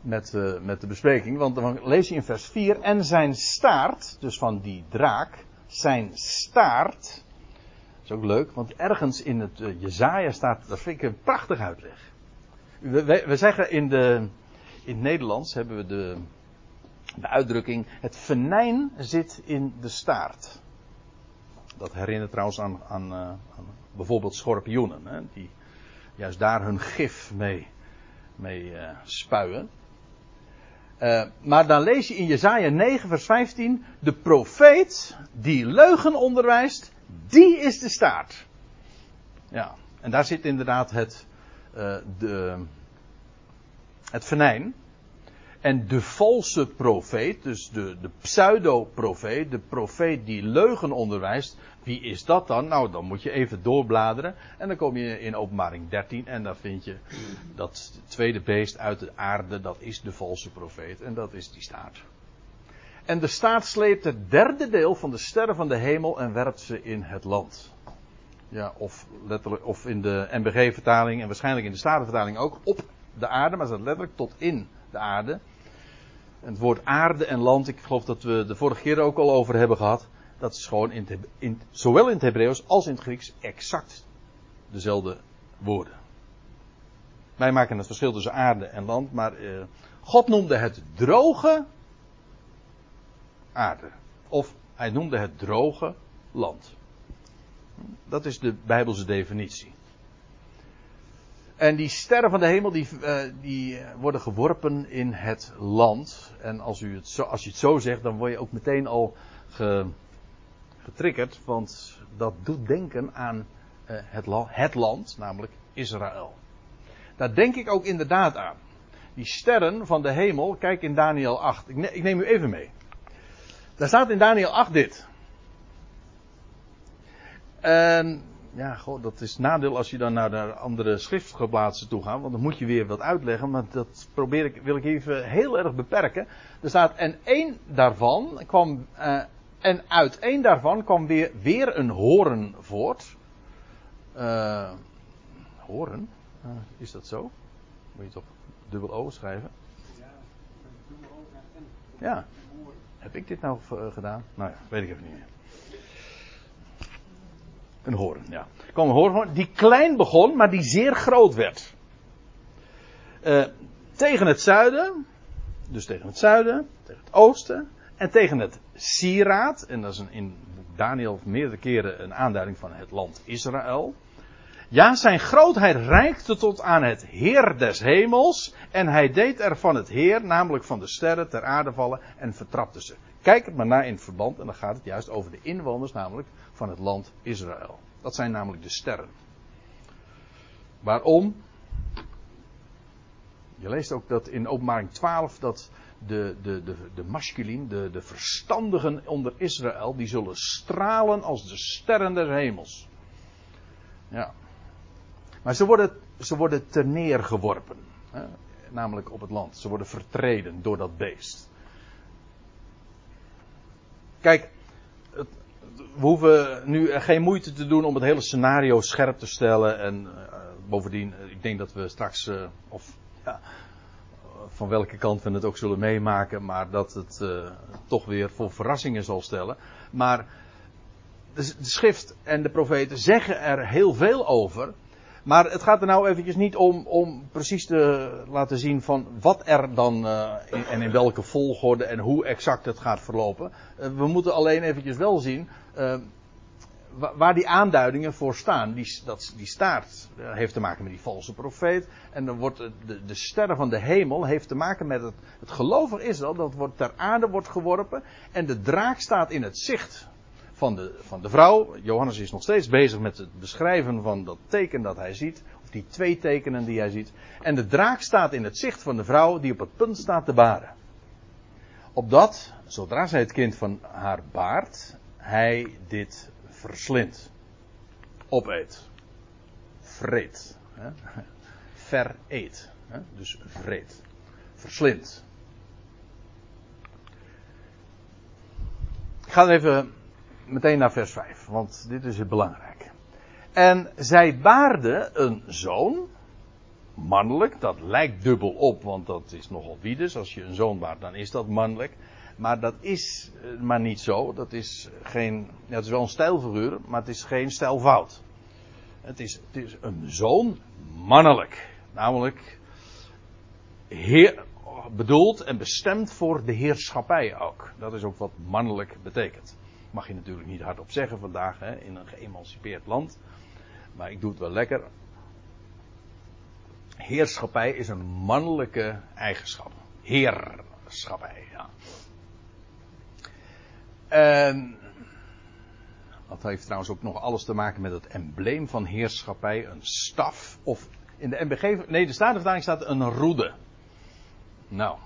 met, uh, met de bespreking. Want dan lees je in vers 4. En zijn staart, dus van die draak, zijn staart. Dat is ook leuk, want ergens in het Jezaja staat, dat vind ik een prachtig uitleg. We, we, we, zeggen in, de, in het Nederlands hebben we de, de uitdrukking, het venijn zit in de staart. Dat herinnert trouwens aan, aan, aan bijvoorbeeld schorpioenen, hè, die juist daar hun gif mee, mee spuien. Uh, maar dan lees je in Jezaja 9 vers 15, de profeet die leugen onderwijst, die is de staart. Ja, en daar zit inderdaad het, uh, het venijn. En de valse profeet, dus de, de pseudo-profeet, de profeet die leugen onderwijst, wie is dat dan? Nou, dan moet je even doorbladeren. En dan kom je in openbaring 13 en dan vind je dat tweede beest uit de aarde, dat is de valse profeet. En dat is die staat. En de staat sleept het derde deel van de sterren van de hemel en werpt ze in het land. Ja, of letterlijk, of in de MBG-vertaling en waarschijnlijk in de Statenvertaling ook op de aarde, maar dat letterlijk tot in de aarde. Het woord aarde en land, ik geloof dat we de vorige keer ook al over hebben gehad. Dat is gewoon in, in, zowel in het Hebreeuws als in het Grieks exact dezelfde woorden. Wij maken het verschil tussen aarde en land, maar eh, God noemde het droge aarde. Of hij noemde het droge land. Dat is de Bijbelse definitie. En die sterren van de hemel die, uh, die worden geworpen in het land. En als, u het zo, als je het zo zegt, dan word je ook meteen al ge, getriggerd. Want dat doet denken aan uh, het, het land, namelijk Israël. Daar denk ik ook inderdaad aan. Die sterren van de hemel, kijk in Daniel 8. Ik, ik neem u even mee. Daar staat in Daniel 8 dit. En ja, goh, dat is nadeel als je dan naar de andere schriftgeblaadsen toe gaat. Want dan moet je weer wat uitleggen. Maar dat probeer ik, wil ik even heel erg beperken. Er staat, en één daarvan kwam, uh, en uit één daarvan kwam weer, weer een horen voort. Uh, horen? Uh, is dat zo? Moet je het op dubbel O schrijven? Ja. Heb ik dit nou gedaan? Nou ja, weet ik even niet meer. Een hoorn, ja. Kwam die klein begon, maar die zeer groot werd. Uh, tegen het zuiden, dus tegen het zuiden, tegen het oosten en tegen het sieraad. En dat is een, in Daniel meerdere keren een aanduiding van het land Israël. Ja, zijn grootheid reikte tot aan het Heer des hemels. En hij deed er van het Heer, namelijk van de sterren, ter aarde vallen en vertrapte ze. Kijk het maar naar in het verband, en dan gaat het juist over de inwoners, namelijk van het land Israël. Dat zijn namelijk de sterren. Waarom? Je leest ook dat in openbaring 12 dat de, de, de, de masculien, de, de verstandigen onder Israël, die zullen stralen als de sterren des hemels. Ja. Maar ze worden, ze worden terneergeworpen. Hè, namelijk op het land. Ze worden vertreden door dat beest. Kijk, we hoeven nu geen moeite te doen om het hele scenario scherp te stellen. En uh, bovendien, ik denk dat we straks, uh, of ja, van welke kant we het ook zullen meemaken, maar dat het toch weer voor verrassingen zal stellen. Maar de, schrift en de profeten zeggen er heel veel over. Maar het gaat er nou eventjes niet om, om precies te laten zien van wat er dan en in welke volgorde en hoe exact het gaat verlopen. We moeten alleen eventjes wel zien uh, waar die aanduidingen voor staan. Die, dat, die staart heeft te maken met die valse profeet. En dan wordt de, de sterren van de hemel heeft te maken met het, het gelovig Israël. Dat wordt ter aarde wordt geworpen. En de draak staat in het zicht van de, van de vrouw. Johannes is nog steeds bezig met het beschrijven van dat teken dat hij ziet. Of die twee tekenen die hij ziet. En de draak staat in het zicht van de vrouw die op het punt staat te baren. Opdat, zodra zij het kind van haar baart, hij dit verslindt. Opeet. Vreet. Hè? Vereet. Dus vreet. Verslindt. Ik ga even meteen naar vers 5, want dit is het belangrijk. En zij baarde een zoon, mannelijk, dat lijkt dubbel op, want dat is nogal wiedes. Als je een zoon baart, dan is dat mannelijk. Maar dat is eh, maar niet zo. Dat is geen, het is wel een stijlfiguur, maar het is geen stijlfout. Het is, het is een zoon mannelijk. Namelijk heer, bedoeld en bestemd voor de heerschappij ook. Dat is ook wat mannelijk betekent. Mag je natuurlijk niet hardop zeggen vandaag hè, in een geëmancipeerd land. Maar ik doe het wel lekker. Heerschappij is een mannelijke eigenschap. Heerschappij, ja. En dat heeft trouwens ook nog alles te maken met het embleem van heerschappij. Een staf. Of in de MBG. Nee, de Statenvertaling staat een roede. Nou.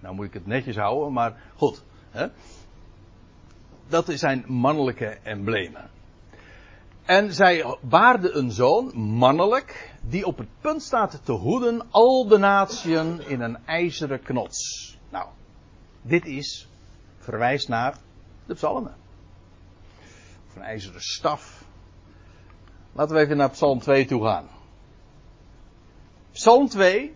Nou moet ik het netjes houden, maar goed. Hè? Dat zijn mannelijke emblemen. En zij baarde een zoon, mannelijk, die op het punt staat te hoeden al de natieën in een ijzeren knots. Nou, dit is, verwijst naar de psalmen. Of een ijzeren staf. Laten we even naar Psalm 2 toe gaan. Psalm 2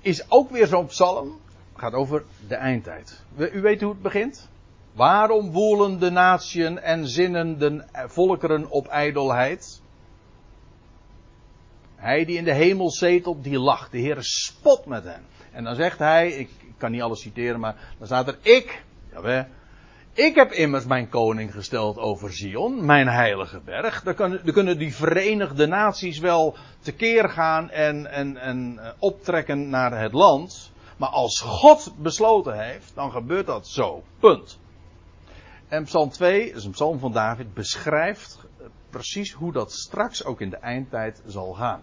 is ook weer zo'n psalm. Gaat over de eindtijd. U weet hoe het begint? Waarom woelen de natieën en zinnen de volkeren op ijdelheid? Hij die in de hemel zetelt, die lacht. De Heer spot met hen. En dan zegt hij, ik, kan niet alles citeren, maar dan staat er, ik, jawel, ik heb immers mijn koning gesteld over Zion, mijn heilige berg. Dan kunnen die verenigde naties wel tekeer gaan en, en, en eh, optrekken naar het land. Maar als God besloten heeft, dan gebeurt dat zo. Punt. En Psalm 2, dat is een psalm van David, beschrijft precies hoe dat straks ook in de eindtijd zal gaan.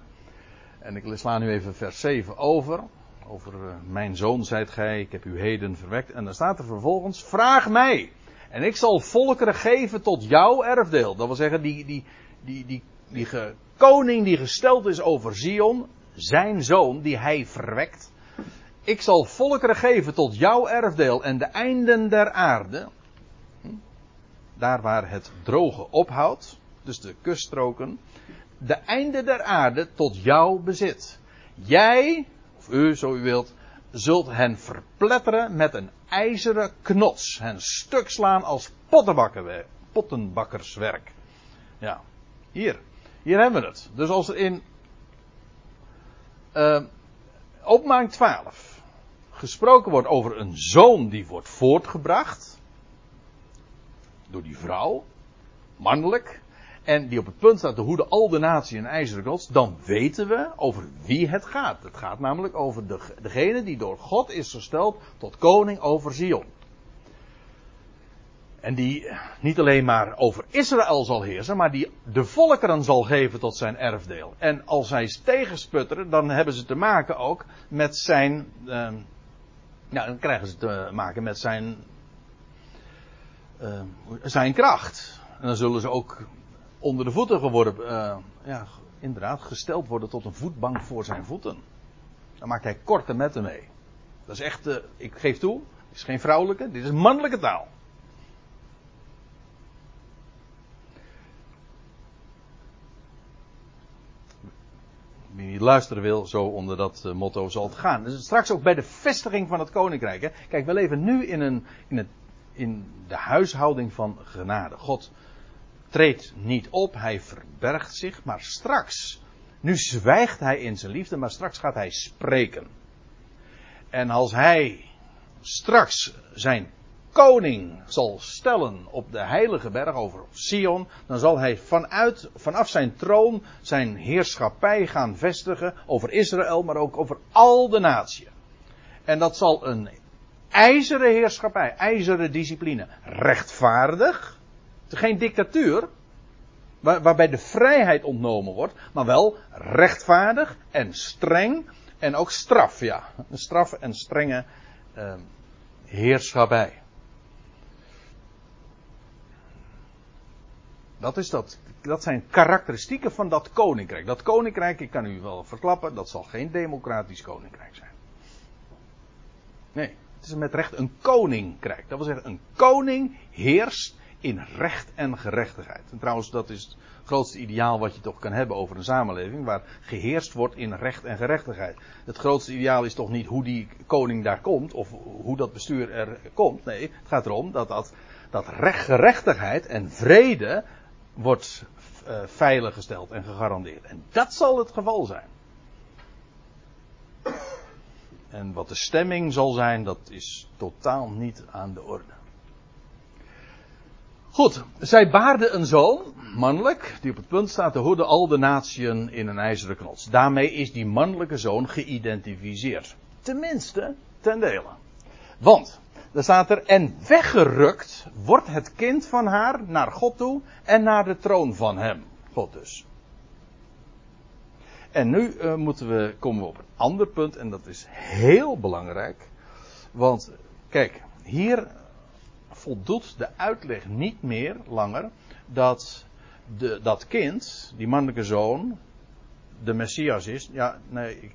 En ik sla nu even vers 7 over. Over uh, mijn zoon zijt gij, ik heb u heden verwekt. En dan staat er vervolgens, vraag mij. En ik zal volkeren geven tot jouw erfdeel. Dat wil zeggen, die, die, die, die, die koning die gesteld is over Zion, zijn zoon die hij verwekt. Ik zal volkeren geven tot jouw erfdeel en de einden der aarde. Hm? Daar waar het droge ophoudt, dus de kuststroken. De einden der aarde tot jouw bezit. Jij, of u zo u wilt, zult hen verpletteren met een ijzeren knots. Hen stuk slaan als pottenbakkerswerk. Ja, hier. Hier hebben we het. Dus als er in uh, openbaring 12 gesproken wordt over een zoon die wordt voortgebracht door die vrouw, mannelijk, en die op het punt staat te hoeden al de natie en ijzeren knots, dan weten we over wie het gaat. Het gaat namelijk over de, degene die door God is gesteld tot koning over Zion. En die niet alleen maar over Israël zal heersen, maar die de volkeren zal geven tot zijn erfdeel. En als zij tegensputteren, dan hebben ze te maken ook met zijn. Ja, dan krijgen ze te maken met zijn. Uh, zijn kracht. En dan zullen ze ook onder de voeten geworden. Uh, ja, inderdaad, gesteld worden tot een voetbank voor zijn voeten. Dan maakt hij korte metten mee. Dat is echt, uh, ik geef toe, dit is geen vrouwelijke, dit is mannelijke taal. wie niet luisteren wil, zo onder dat uh, motto zal het gaan. Dus straks ook bij de vestiging van het koninkrijk. Hè. Kijk, we leven nu in, een, in, in de huishouding van genade. God treedt niet op, hij verbergt zich, maar straks, nu zwijgt hij in zijn liefde, maar straks gaat hij spreken. En als hij straks zijn koning zal stellen op de heilige berg over Sion, dan zal hij vanuit, vanaf zijn troon zijn heerschappij gaan vestigen over Israël, maar ook over al de naties. En dat zal een ijzeren heerschappij, ijzeren discipline, rechtvaardig, geen dictatuur, waar, waarbij de vrijheid ontnomen wordt, maar wel rechtvaardig en streng en ook straf, ja, een straf en strenge uh, heerschappij. Dat, is dat, dat zijn karakteristieken van dat koninkrijk. Dat koninkrijk, ik kan u wel verklappen, dat zal geen democratisch koninkrijk zijn. Nee, het is met recht een koninkrijk. Dat wil zeggen, een koning heerst in recht en gerechtigheid. En trouwens, dat is het grootste ideaal wat je toch kan hebben over een samenleving, waar geheerst wordt in recht en gerechtigheid. Het grootste ideaal is toch niet hoe die koning daar komt, of hoe dat bestuur er komt. Nee, het gaat erom dat, dat, dat recht, gerechtigheid en vrede wordt uh, veiliggesteld en gegarandeerd. En dat zal het geval zijn. En wat de stemming zal zijn, dat is totaal niet aan de orde. Goed, zij baarde een zoon, mannelijk, die op het punt staat te hoeden al de natieën in een ijzeren knots. Daarmee is die mannelijke zoon geïdentificeerd. Tenminste, ten dele. Want dan staat er, en weggerukt wordt het kind van haar naar God toe en naar de troon van hem. God dus. En nu uh, moeten we komen op een ander punt en dat is heel belangrijk. Want kijk, hier voldoet de uitleg niet meer langer dat de, dat kind, die mannelijke zoon, de Messias is. Ja, nee, ik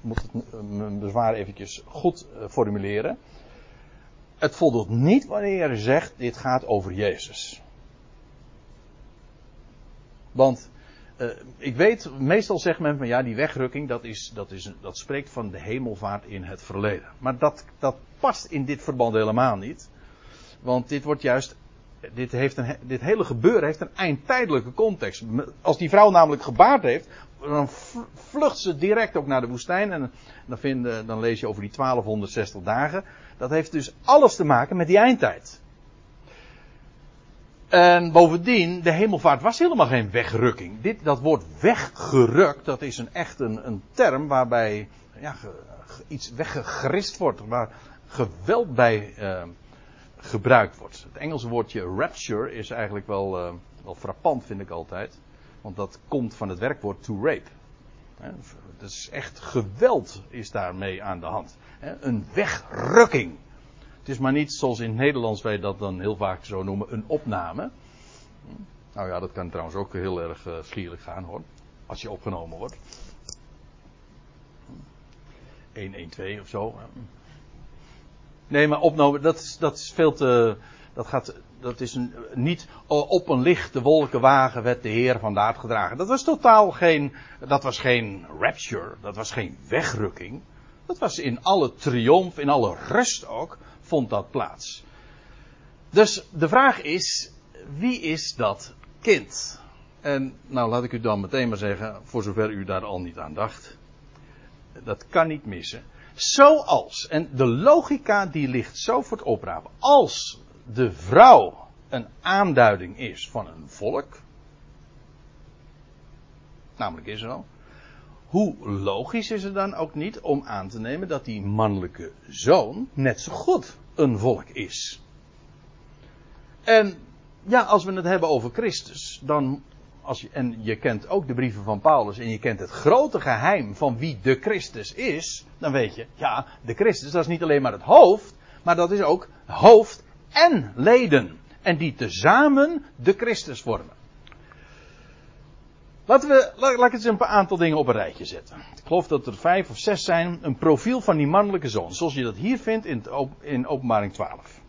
moet het, mijn bezwaar eventjes goed uh, formuleren het voldoet niet wanneer je zegt, dit gaat over Jezus. Want uh, ik weet, meestal zegt men van ja, die wegrukking, dat, is, dat, is, dat spreekt van de hemelvaart in het verleden. Maar dat, dat past in dit verband helemaal niet. Want dit wordt juist, dit, heeft een, dit hele gebeuren heeft een eindtijdelijke context. Als die vrouw namelijk gebaard heeft, dan vlucht ze direct ook naar de woestijn. En dan, vinden, dan lees je over die 1260 dagen. Dat heeft dus alles te maken met die eindtijd. En bovendien, de hemelvaart was helemaal geen wegrukking. Dit, dat woord weggerukt, dat is een, echt een, term waarbij ja, iets weggegrist wordt, waar geweld bij uh, gebruikt wordt. Het Engelse woordje rapture is eigenlijk wel, uh, wel frappant, vind ik altijd. Want dat komt van het werkwoord to rape. Dus echt geweld is daarmee aan de hand. Een wegrukking. Het is maar niet zoals in het Nederlands wij dat dan heel vaak zo noemen, een opname. Nou ja, dat kan trouwens ook heel erg uh, schierlijk gaan hoor. Als je opgenomen wordt. 112 of zo. Nee, maar opnemen, dat, dat is veel te. Dat, gaat, dat is een, niet op een lichte wolkenwagen werd de Heer vandaag gedragen. Dat was totaal geen. Dat was geen rapture. Dat was geen wegrukking. Dat was in alle triomf, in alle rust ook, vond dat plaats. Dus de vraag is: wie is dat kind? En nou laat ik u dan meteen maar zeggen, voor zover u daar al niet aan dacht. Dat kan niet missen. Zoals, en de logica die ligt zo voor het oprapen. Als de vrouw een aanduiding is van een volk. Namelijk Israël. Hoe logisch is het dan ook niet om aan te nemen dat die mannelijke zoon net zo goed een volk is? En ja, als we het hebben over Christus, dan als je, en je kent ook de brieven van Paulus en je kent het grote geheim van wie de Christus is, dan weet je, ja, de Christus, dat is niet alleen maar het hoofd, maar dat is ook hoofd en leden. En die tezamen de Christus vormen. Laten we, laat, ik eens een aantal dingen op een rijtje zetten. Ik geloof dat er vijf of zes zijn. Een profiel van die mannelijke zoon. Zoals je dat hier vindt in, in openbaring 12.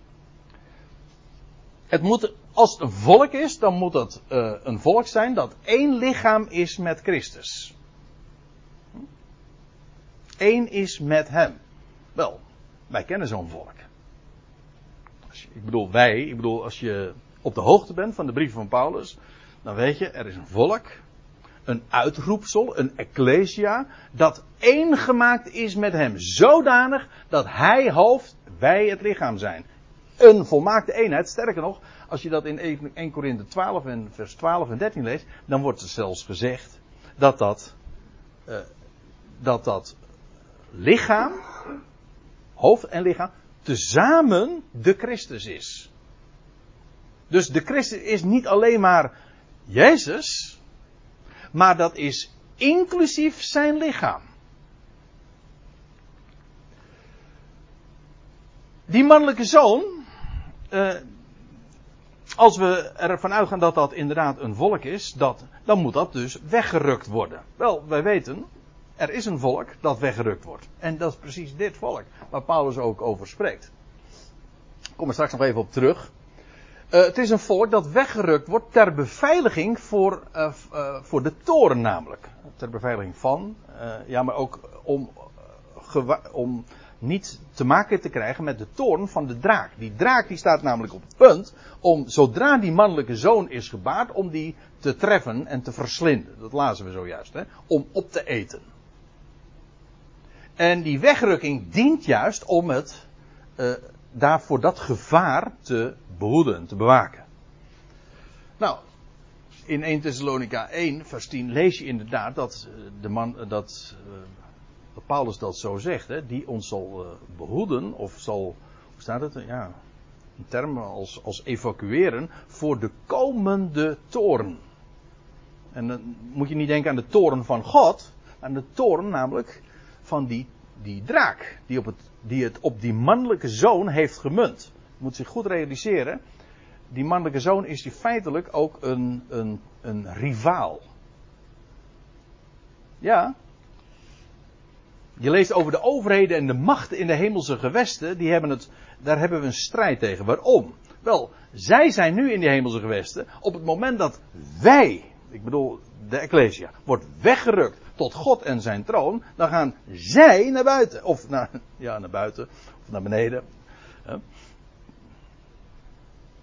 Het moet, als het een volk is, dan moet het uh, een volk zijn dat één lichaam is met Christus. Eén is met hem. Wel, wij kennen zo'n volk. Je, ik bedoel, wij, ik bedoel, als je op de hoogte bent van de brieven van Paulus, dan weet je, er is een volk, een uitroepsel, een ecclesia, dat één gemaakt is met hem. Zodanig dat hij hoofd, wij het lichaam zijn een volmaakte eenheid. Sterker nog, als je dat in 1 Korinthe 12 en vers 12 en 13 leest, dan wordt er zelfs gezegd dat dat, uh, dat, dat lichaam, hoofd en lichaam, tezamen de Christus is. Dus de Christus is niet alleen maar Jezus, maar dat is inclusief zijn lichaam. Die mannelijke zoon, uh, als we ervan uitgaan dat dat inderdaad een volk is, dat, dan moet dat dus weggerukt worden. Wel, wij weten, er is een volk dat weggerukt wordt. En dat is precies dit volk, waar Paulus ook over spreekt. Ik kom er straks nog even op terug. Uh, het is een volk dat weggerukt wordt ter beveiliging voor, uh, voor de toren namelijk. Ter beveiliging van, ja maar ook om, om niet te maken te krijgen met de toorn van de draak. Die draak die staat namelijk op het punt om, zodra die mannelijke zoon is gebaard, om die te treffen en te verslinden. Dat lazen we zojuist, hè? om op te eten. En die wegrukking dient juist om het uh, daarvoor dat gevaar te behoeden, te bewaken. Nou, in 1 Thessalonica 1, vers 10 lees je inderdaad dat eh, de man, dat uh, dat Paulus dat zo zegt, hè, die ons zal uh, behoeden, of zal, hoe staat het? Ja, in termen als, als evacueren voor de komende toren. En dan moet je niet denken aan de toren van God, aan de toren namelijk van die, die draak, die, op het, die het op die mannelijke zoon heeft gemunt. Je moet zich goed realiseren, die mannelijke zoon is die feitelijk ook een, een, een rivaal. Ja, je leest over de overheden en de machten in de hemelse gewesten. Die hebben het, daar hebben we een strijd tegen. Waarom? Wel, zij zijn nu in die hemelse gewesten. Op het moment dat wij, ik bedoel de Ecclesia, wordt weggerukt tot God en zijn troon. Dan gaan zij naar buiten. Of naar, ja, naar buiten. Of naar beneden.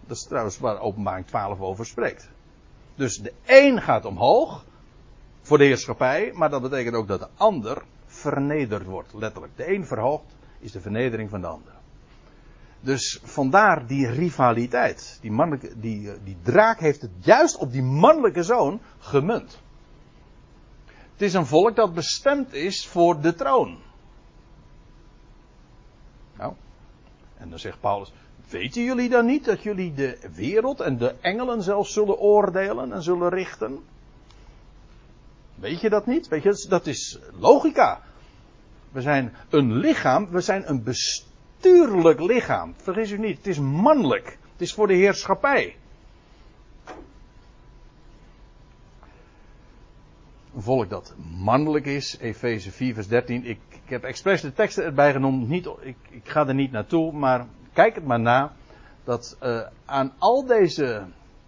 Dat is trouwens waar openbaring 12 over spreekt. Dus de een gaat omhoog. Voor de heerschappij. Maar dat betekent ook dat de ander vernederd wordt, letterlijk. De een verhoogt is de vernedering van de ander. Dus vandaar die rivaliteit. Die, mannelijke, die, die draak heeft het juist op die mannelijke zoon gemunt. Het is een volk dat bestemd is voor de troon. Nou, en dan zegt Paulus: Weten jullie dan niet dat jullie de wereld en de engelen zelfs zullen oordelen en zullen richten? Weet je dat niet? Weet je, dat is logica. We zijn een lichaam, we zijn een natuurlijk lichaam. Vergis u niet, het is mannelijk. Het is voor de heerschappij. Een volk dat mannelijk is, Efeze 4 vers 13. Ik, heb expres de teksten erbij genoemd, niet, ik, ik, ga er niet naartoe, maar kijk het maar na. Dat uh, aan al deze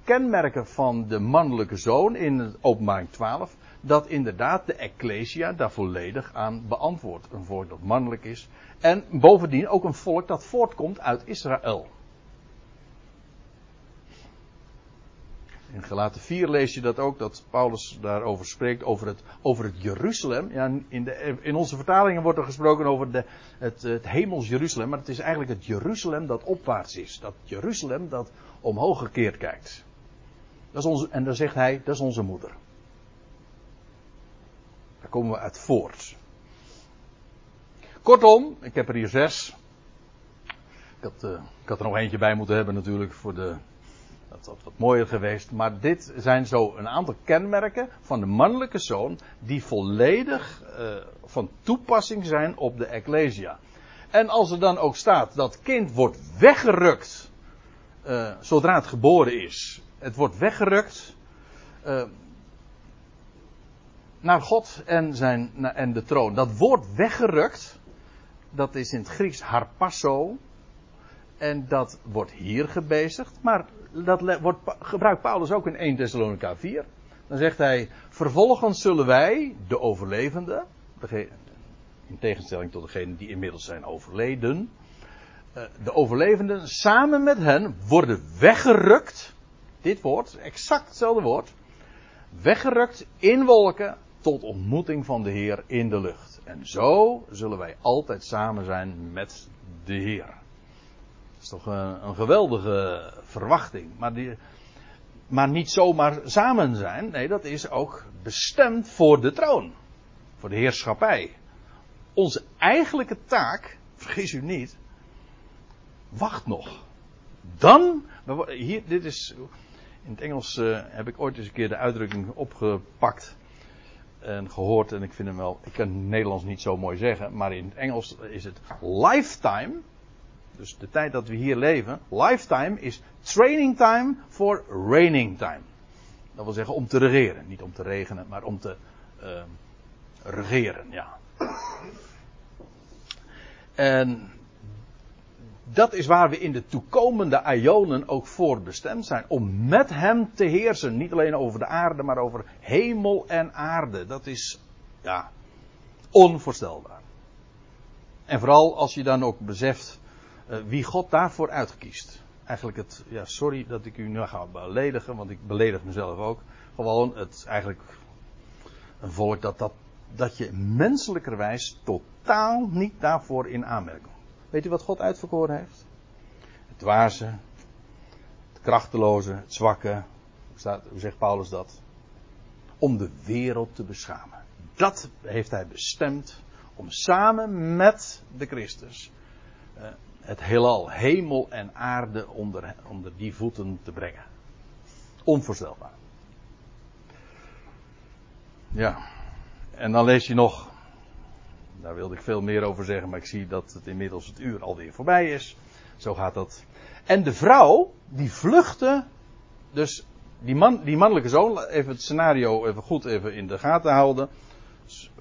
kenmerken van de mannelijke zoon in het openbaring 12, dat inderdaad de Ecclesia daar volledig aan beantwoordt. Een volk dat mannelijk is. En bovendien ook een volk dat voortkomt uit Israël. In Gelaten 4 lees je dat ook, dat Paulus daarover spreekt, over het, over het Jeruzalem. Ja, in, de, in onze vertalingen wordt er gesproken over de, het, het hemels Jeruzalem, maar het is eigenlijk het Jeruzalem dat opwaarts is. Dat Jeruzalem dat omhoog gekeerd kijkt. Dat is onze, en dan zegt hij, dat is onze moeder. Daar komen we uit voort. Kortom, ik heb er hier zes. Ik had, uh, ik had er nog eentje bij moeten hebben natuurlijk voor de. Dat had wat mooier geweest. Maar dit zijn zo een aantal kenmerken van de mannelijke zoon. die volledig uh, van toepassing zijn op de Ecclesia. En als er dan ook staat dat kind wordt weggerukt. Uh, zodra het geboren is. Het wordt weggerukt naar God en, zijn, en de troon. Dat woord weggerukt, dat is in het Grieks harpasso. En dat wordt hier gebezigd. Maar dat wordt, gebruikt Paulus ook in 1 Thessalonica 4. Dan zegt hij, vervolgens zullen wij, de overlevenden, in tegenstelling tot degenen die inmiddels zijn overleden, eh, de overlevenden samen met hen worden weggerukt. Dit woord, exact hetzelfde woord. Weggerukt in wolken tot ontmoeting van de Heer in de lucht. En zo zullen wij altijd samen zijn met de Heer. Dat is toch een, een geweldige verwachting. Maar, die, maar niet zomaar samen zijn. Nee, dat is ook bestemd voor de troon. Voor de heerschappij. Onze eigenlijke taak, vergis u niet, wacht nog. Dan, hier, dit is, in het Engels uh, heb ik ooit eens een keer de uitdrukking opgepakt en gehoord en ik vind hem wel, ik kan het Nederlands niet zo mooi zeggen, maar in het Engels is het lifetime. Dus de tijd dat we hier leven, lifetime is training time for reigning time. Dat wil zeggen om te regeren. Niet om te regenen, maar om te uh, regeren, ja. En dat is waar we in de toekomende Ionen ook voor bestemd zijn. Om met hem te heersen. Niet alleen over de aarde, maar over hemel en aarde. Dat is, ja, onvoorstelbaar. En vooral als je dan ook beseft uh, wie God daarvoor uitkiest. Eigenlijk het, ja, sorry dat ik u nu ga beledigen, want ik beledig mezelf ook. Gewoon het, eigenlijk een volk dat, dat, dat je menselijkerwijs totaal niet daarvoor in aanmerking Weet u wat God uitverkoren heeft? Het dwaze, het krachteloze, het zwakke. Hoe, staat, zegt Paulus dat? Om de wereld te beschamen. Dat heeft hij bestemd om samen met de Christus uh, het heelal, hemel en aarde onder, onder die voeten te brengen. Onvoorstelbaar. Ja. En dan lees je nog daar wilde ik veel meer over zeggen, maar ik zie dat het inmiddels het uur alweer voorbij is. Zo gaat dat. En de vrouw, die vluchtte, dus die, man, die mannelijke zoon, even het scenario even goed even in de gaten houden.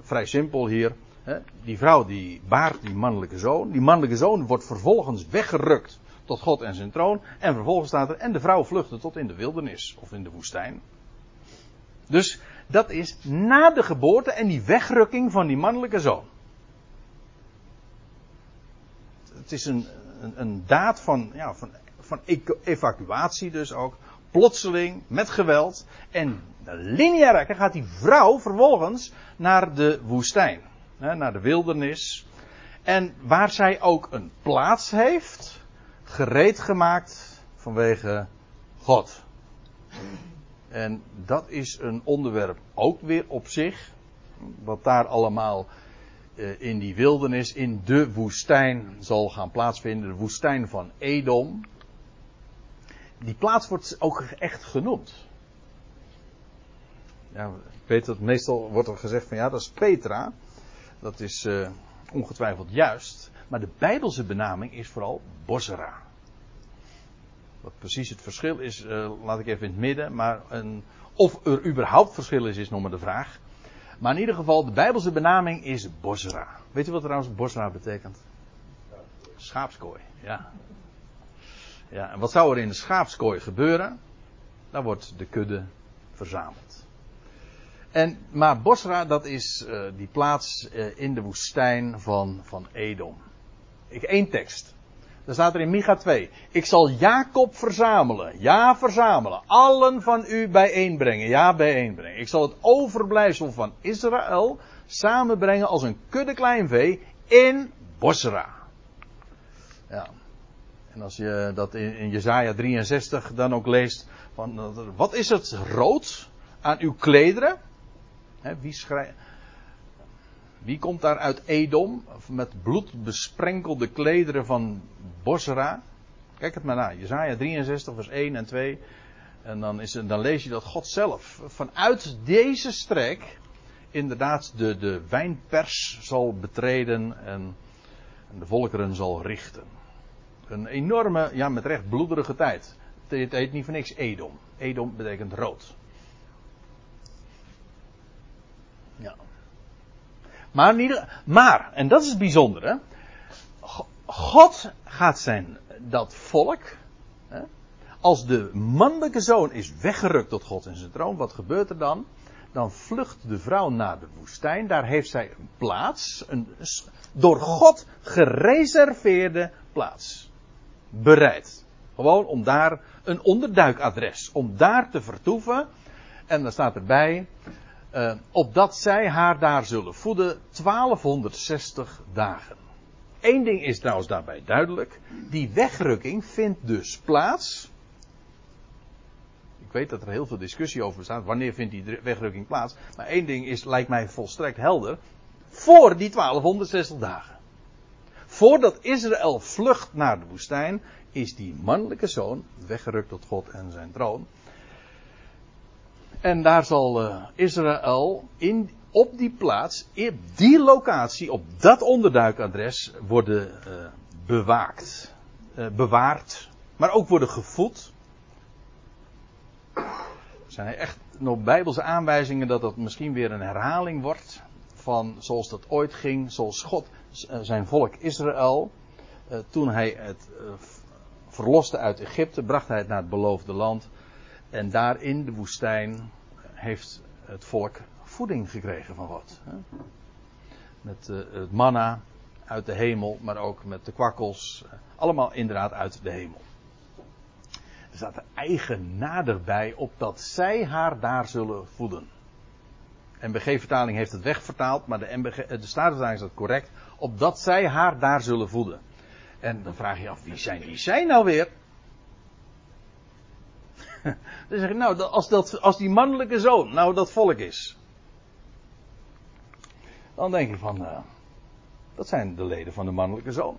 vrij simpel hier. Hè. Die vrouw die baart die mannelijke zoon. Die mannelijke zoon wordt vervolgens weggerukt tot God en zijn troon. En vervolgens staat er, en de vrouw vluchtte tot in de wildernis of in de woestijn. Dus dat is na de geboorte en die wegrukking van die mannelijke zoon. Het is een, een, een daad van, ja, van, van evacuatie dus ook. Plotseling, met geweld. En lineair gaat die vrouw vervolgens naar de woestijn. Hè, naar de wildernis. En waar zij ook een plaats heeft, gereed gemaakt vanwege God. En dat is een onderwerp ook weer op zich. Wat daar allemaal in die wildernis, in de woestijn zal gaan plaatsvinden. De woestijn van Edom. Die plaats wordt ook echt genoemd. Ja, ik weet dat meestal wordt er gezegd van ja, dat is Petra. Dat is uh, ongetwijfeld juist. Maar de Bijbelse benaming is vooral Bosra. Wat precies het verschil is, uh, laat ik even in het midden. Maar een, of er überhaupt verschil is, is nog maar de vraag. Maar in ieder geval, de Bijbelse benaming is Bosra. Weet u wat trouwens Bosra betekent? Schaapskooi, ja. Ja, en wat zou er in de schaapskooi gebeuren? Dan wordt de kudde verzameld. En, maar Bosra, dat is uh, die plaats uh, in de woestijn van, van Edom. Ik, één tekst. Daar staat er in Micha 2. Ik zal Jacob verzamelen. Ja, verzamelen. Allen van u bijeenbrengen. Ja, bijeenbrengen. Ik zal het overblijfsel van Israël samenbrengen als een kudde klein vee in Bosra. Ja. En als je dat in, in Jezaja 63 dan ook leest. Van, wat is het rood aan uw klederen? He, wie, schrijft, wie komt daar uit Edom met bloed besprenkelde klederen van Bosra? Kijk het maar na. Jezaja 63 vers 1 en 2. En dan, is, dan lees je dat God zelf vanuit deze streek inderdaad de, de wijnpers zal betreden en, en de volkeren zal richten. Een enorme, ja met recht bloederige tijd. Het heet niet voor niks Edom. Edom betekent rood. Ja. Maar, maar, en dat is het bijzondere. God gaat zijn, dat volk, hè, als de mannelijke zoon is weggerukt tot God in zijn troon, wat gebeurt er dan? Dan vlucht de vrouw naar de woestijn, daar heeft zij een plaats, een door God gereserveerde plaats. Bereid. Gewoon om daar een onderduikadres, om daar te vertoeven. En dan staat erbij, uh, opdat zij haar daar zullen voeden 1260 dagen. Eén ding is trouwens daarbij duidelijk. Die wegrukking vindt dus plaats. Ik weet dat er heel veel discussie over bestaat. Wanneer vindt die wegrukking plaats? Maar één ding is, lijkt mij volstrekt helder. Voor die 1260 dagen. Voordat Israël vlucht naar de woestijn, is die mannelijke zoon weggerukt tot God en zijn troon. En daar zal uh, Israël in, op die plaats, op die locatie, op dat onderduikadres worden uh, bewaakt, uh, bewaard, maar ook worden gevoed. Er zijn echt nog bijbelse aanwijzingen dat dat misschien weer een herhaling wordt van zoals dat ooit ging, zoals God zijn volk Israël, toen hij het verloste uit Egypte, bracht hij het naar het beloofde land. En daar in de woestijn heeft het volk voeding gekregen van God. Met uh, het manna uit de hemel, maar ook met de kwakkels. Allemaal inderdaad uit de hemel. Er staat eigen nader bij, opdat zij haar daar zullen voeden. MBG-vertaling heeft het wegvertaald, maar de, MBG, de is dat correct. Opdat zij haar daar zullen voeden. En dan vraag je af, wie zijn die zij nou weer? Dan zeg ik, nou, als, dat, als die mannelijke zoon nou dat volk is. Dan denk ik van, uh, dat zijn de leden van de mannelijke zoon.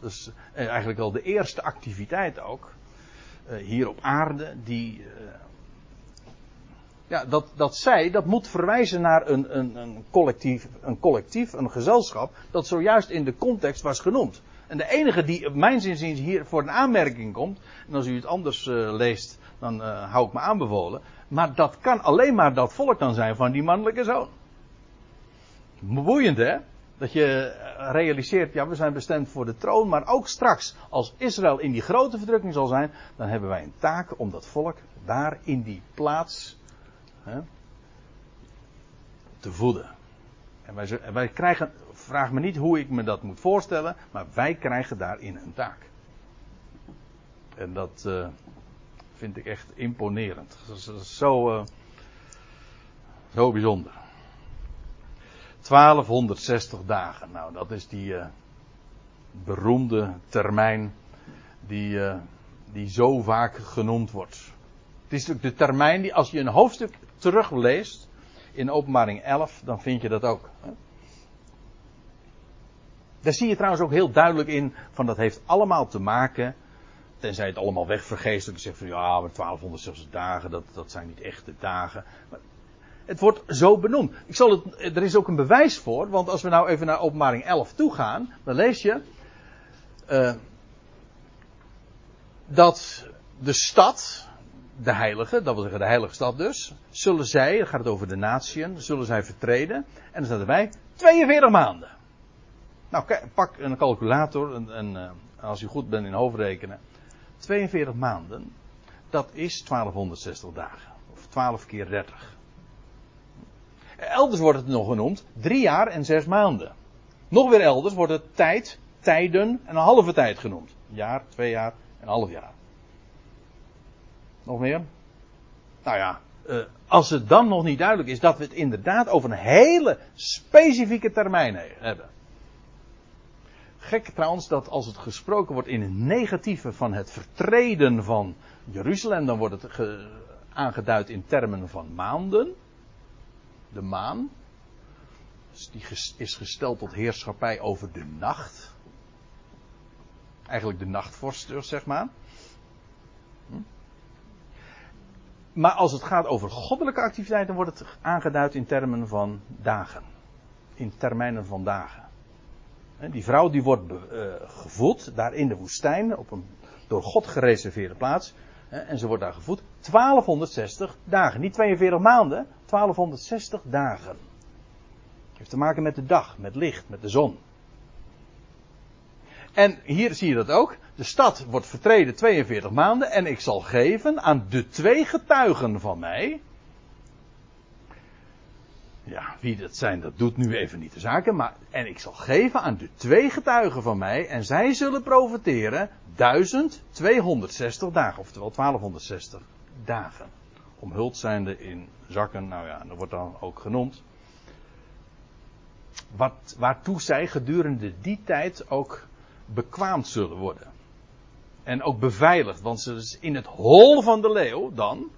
Dus uh, eigenlijk al de eerste activiteit ook. Uh, hier op aarde, die. ja, dat, dat zij, dat moet verwijzen naar een, een, een, collectief, een collectief, een gezelschap. dat zojuist in de context was genoemd. En de enige die op mijn hier voor een aanmerking komt. en als u het anders leest dan uh, hou ik me aanbevolen. Maar dat kan alleen maar dat volk dan zijn van die mannelijke zoon. Boeiend hè? Dat je realiseert, ja we zijn bestemd voor de troon, maar ook straks als Israël in die grote verdrukking zal zijn, dan hebben wij een taak om dat volk daar in die plaats hè, te voeden. En wij, wij krijgen, vraag me niet hoe ik me dat moet voorstellen, maar wij krijgen daarin een taak. En dat, uh, vind ik echt imponerend. Dat is zo, uh, zo bijzonder. 1260 dagen. Nou, dat is die uh, beroemde termijn die, die zo vaak genoemd wordt. Het is natuurlijk de termijn die, als je een hoofdstuk terugleest in openbaring 11, dan vind je dat ook. Hè? Daar zie je trouwens ook heel duidelijk in van dat heeft allemaal te maken Tenzij het allemaal wegvergeest. Dat je zegt van ja, maar 1260 dagen, dat, dat zijn niet echte dagen. Maar het wordt zo benoemd. Ik zal het, er is ook een bewijs voor, want als we nou even naar openbaring 11 toe gaan, dan lees je. uh, dat de stad, de heilige, dat wil zeggen de heilige stad dus, zullen zij, dan gaat het over de natieën, zullen zij vertreden. En dan staat erbij 42 maanden. Nou, pak een calculator en, en uh, als u goed bent in hoofdrekenen. 42 maanden, dat is 1260 dagen. Of 12 keer 30. Elders wordt het nog genoemd drie jaar en zes maanden. Nog weer elders wordt het tijd, tijden en een halve tijd genoemd. Een jaar, twee jaar en een half jaar. Nog meer? Nou ja, uh, als het dan nog niet duidelijk is dat we het inderdaad over een hele specifieke termijn hebben. Gek trouwens dat als het gesproken wordt in een negatieve van het vertreden van Jeruzalem, dan wordt het aangeduid in termen van maanden. De maan. Dus die is gesteld tot heerschappij over de nacht. Eigenlijk de nachtvorst, zeg maar. Hm? Maar als het gaat over goddelijke activiteiten, wordt het aangeduid in termen van dagen. In termijnen van dagen. Die vrouw die wordt uh, gevoed daar in de woestijn, op een door God gereserveerde plaats. En ze wordt daar gevoed 1260 dagen. Niet 42 maanden, 1260 dagen. Heeft te maken met de dag, met licht, met de zon. En hier zie je dat ook. De stad wordt vertreden 42 maanden en ik zal geven aan de twee getuigen van mij. Ja, wie dat zijn, dat doet nu even niet de zaken. Maar, en ik zal geven aan de twee getuigen van mij. En zij zullen profiteren 1260 dagen. Oftewel 1260 dagen. Omhuld zijnde in zakken. Nou ja, dat wordt dan ook genoemd. Wat, waartoe zij gedurende die tijd ook bekwaamd zullen worden. En ook beveiligd. Want ze is in het hol van de leeuw dan.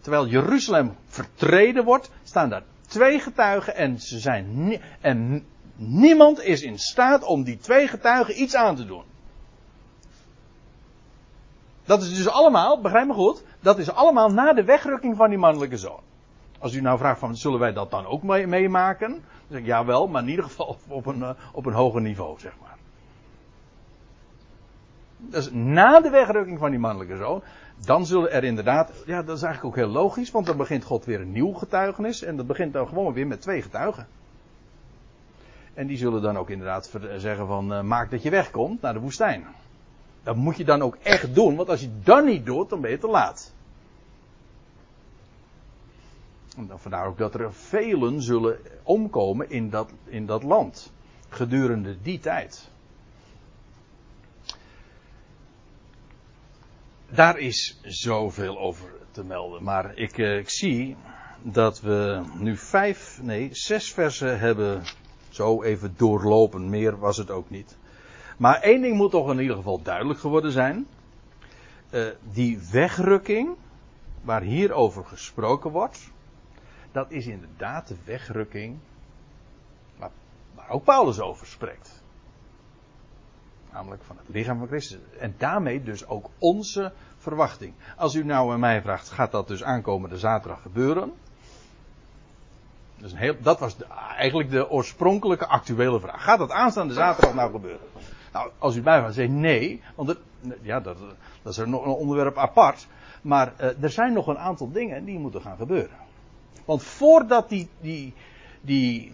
Terwijl Jeruzalem vertreden wordt, staan daar twee getuigen en ze zijn en niemand is in staat om die twee getuigen iets aan te doen. Dat is dus allemaal, begrijp me goed, dat is allemaal na de wegrukking van die mannelijke zoon. Als u nou vraagt van, zullen wij dat dan ook meemaken? Dan zeg ik, ja wel, maar in ieder geval op een, eh, op een hoger niveau, zeg maar. Dus na de wegrukking van die mannelijke zoon, dan zullen er inderdaad, ja dat is eigenlijk ook heel logisch, want dan begint God weer een nieuw getuigenis en dat begint dan gewoon weer met twee getuigen. En die zullen dan ook inderdaad zeggen van uh, maak dat je wegkomt naar de woestijn. Dat moet je dan ook echt doen, want als je dat niet doet, dan ben je te laat. En dan vandaar ook dat er velen zullen omkomen in dat, in dat land. Gedurende die tijd. Daar is zoveel over te melden. Maar ik, eh, ik zie dat we nu vijf, nee, zes versen hebben zo even doorlopen. Meer was het ook niet. Maar één ding moet toch in ieder geval duidelijk geworden zijn. Uh, die wegrukking, waar hier over gesproken wordt, dat is inderdaad de wegrukking waar, waar ook Paulus over spreekt. Namelijk van het lichaam van Christus. En daarmee dus ook onze verwachting. Als u nou aan mij vraagt, gaat dat dus aankomende zaterdag gebeuren? Een heel, dat was eigenlijk de oorspronkelijke actuele vraag. Gaat dat aanstaande zaterdag nou gebeuren? Nou, als u mij vraagt, zeg nee. Want ja, dat, dat is nog een onderwerp apart. Maar uh, er zijn nog een aantal dingen die moeten gaan gebeuren. Want voordat die, die, die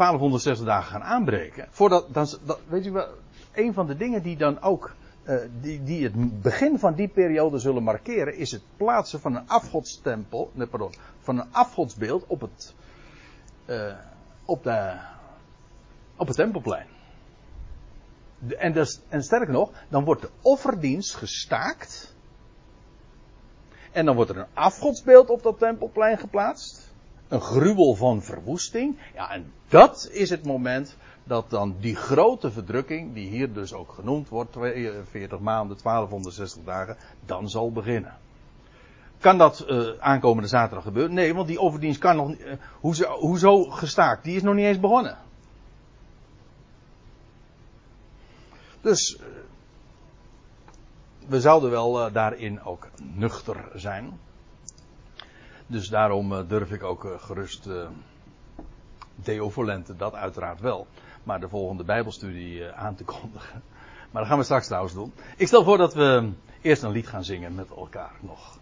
1260 dagen gaan aanbreken. Voordat, dan, weet u wel, een van de dingen die dan ook, uh, die, die het begin van die periode zullen markeren, is het plaatsen van een afgodstempel, nee, pardon, van een afgodsbeeld op het, uh, op de, op het tempelplein. En, dus, en sterker nog, dan wordt de offerdienst gestaakt. En dan wordt er een afgodsbeeld op dat tempelplein geplaatst een gruwel van verwoesting. Ja, en dat is het moment dat dan die grote verdrukking, die hier dus ook genoemd wordt, 42 maanden, 1260 dagen, dan zal beginnen. Kan dat uh, aankomende zaterdag gebeuren? Nee, want die overdienst kan nog niet. Uh, hoezo, gestaakt? Die is nog niet eens begonnen. Dus uh, we zouden wel daarin ook nuchter zijn. Dus daarom uh, durf ik ook uh, gerust uh, Deo Volente, dat uiteraard wel. maar de volgende Bijbelstudie eh, aan te kondigen. Maar dat gaan we straks trouwens doen. Ik stel voor dat we eerst een lied gaan zingen met elkaar nog.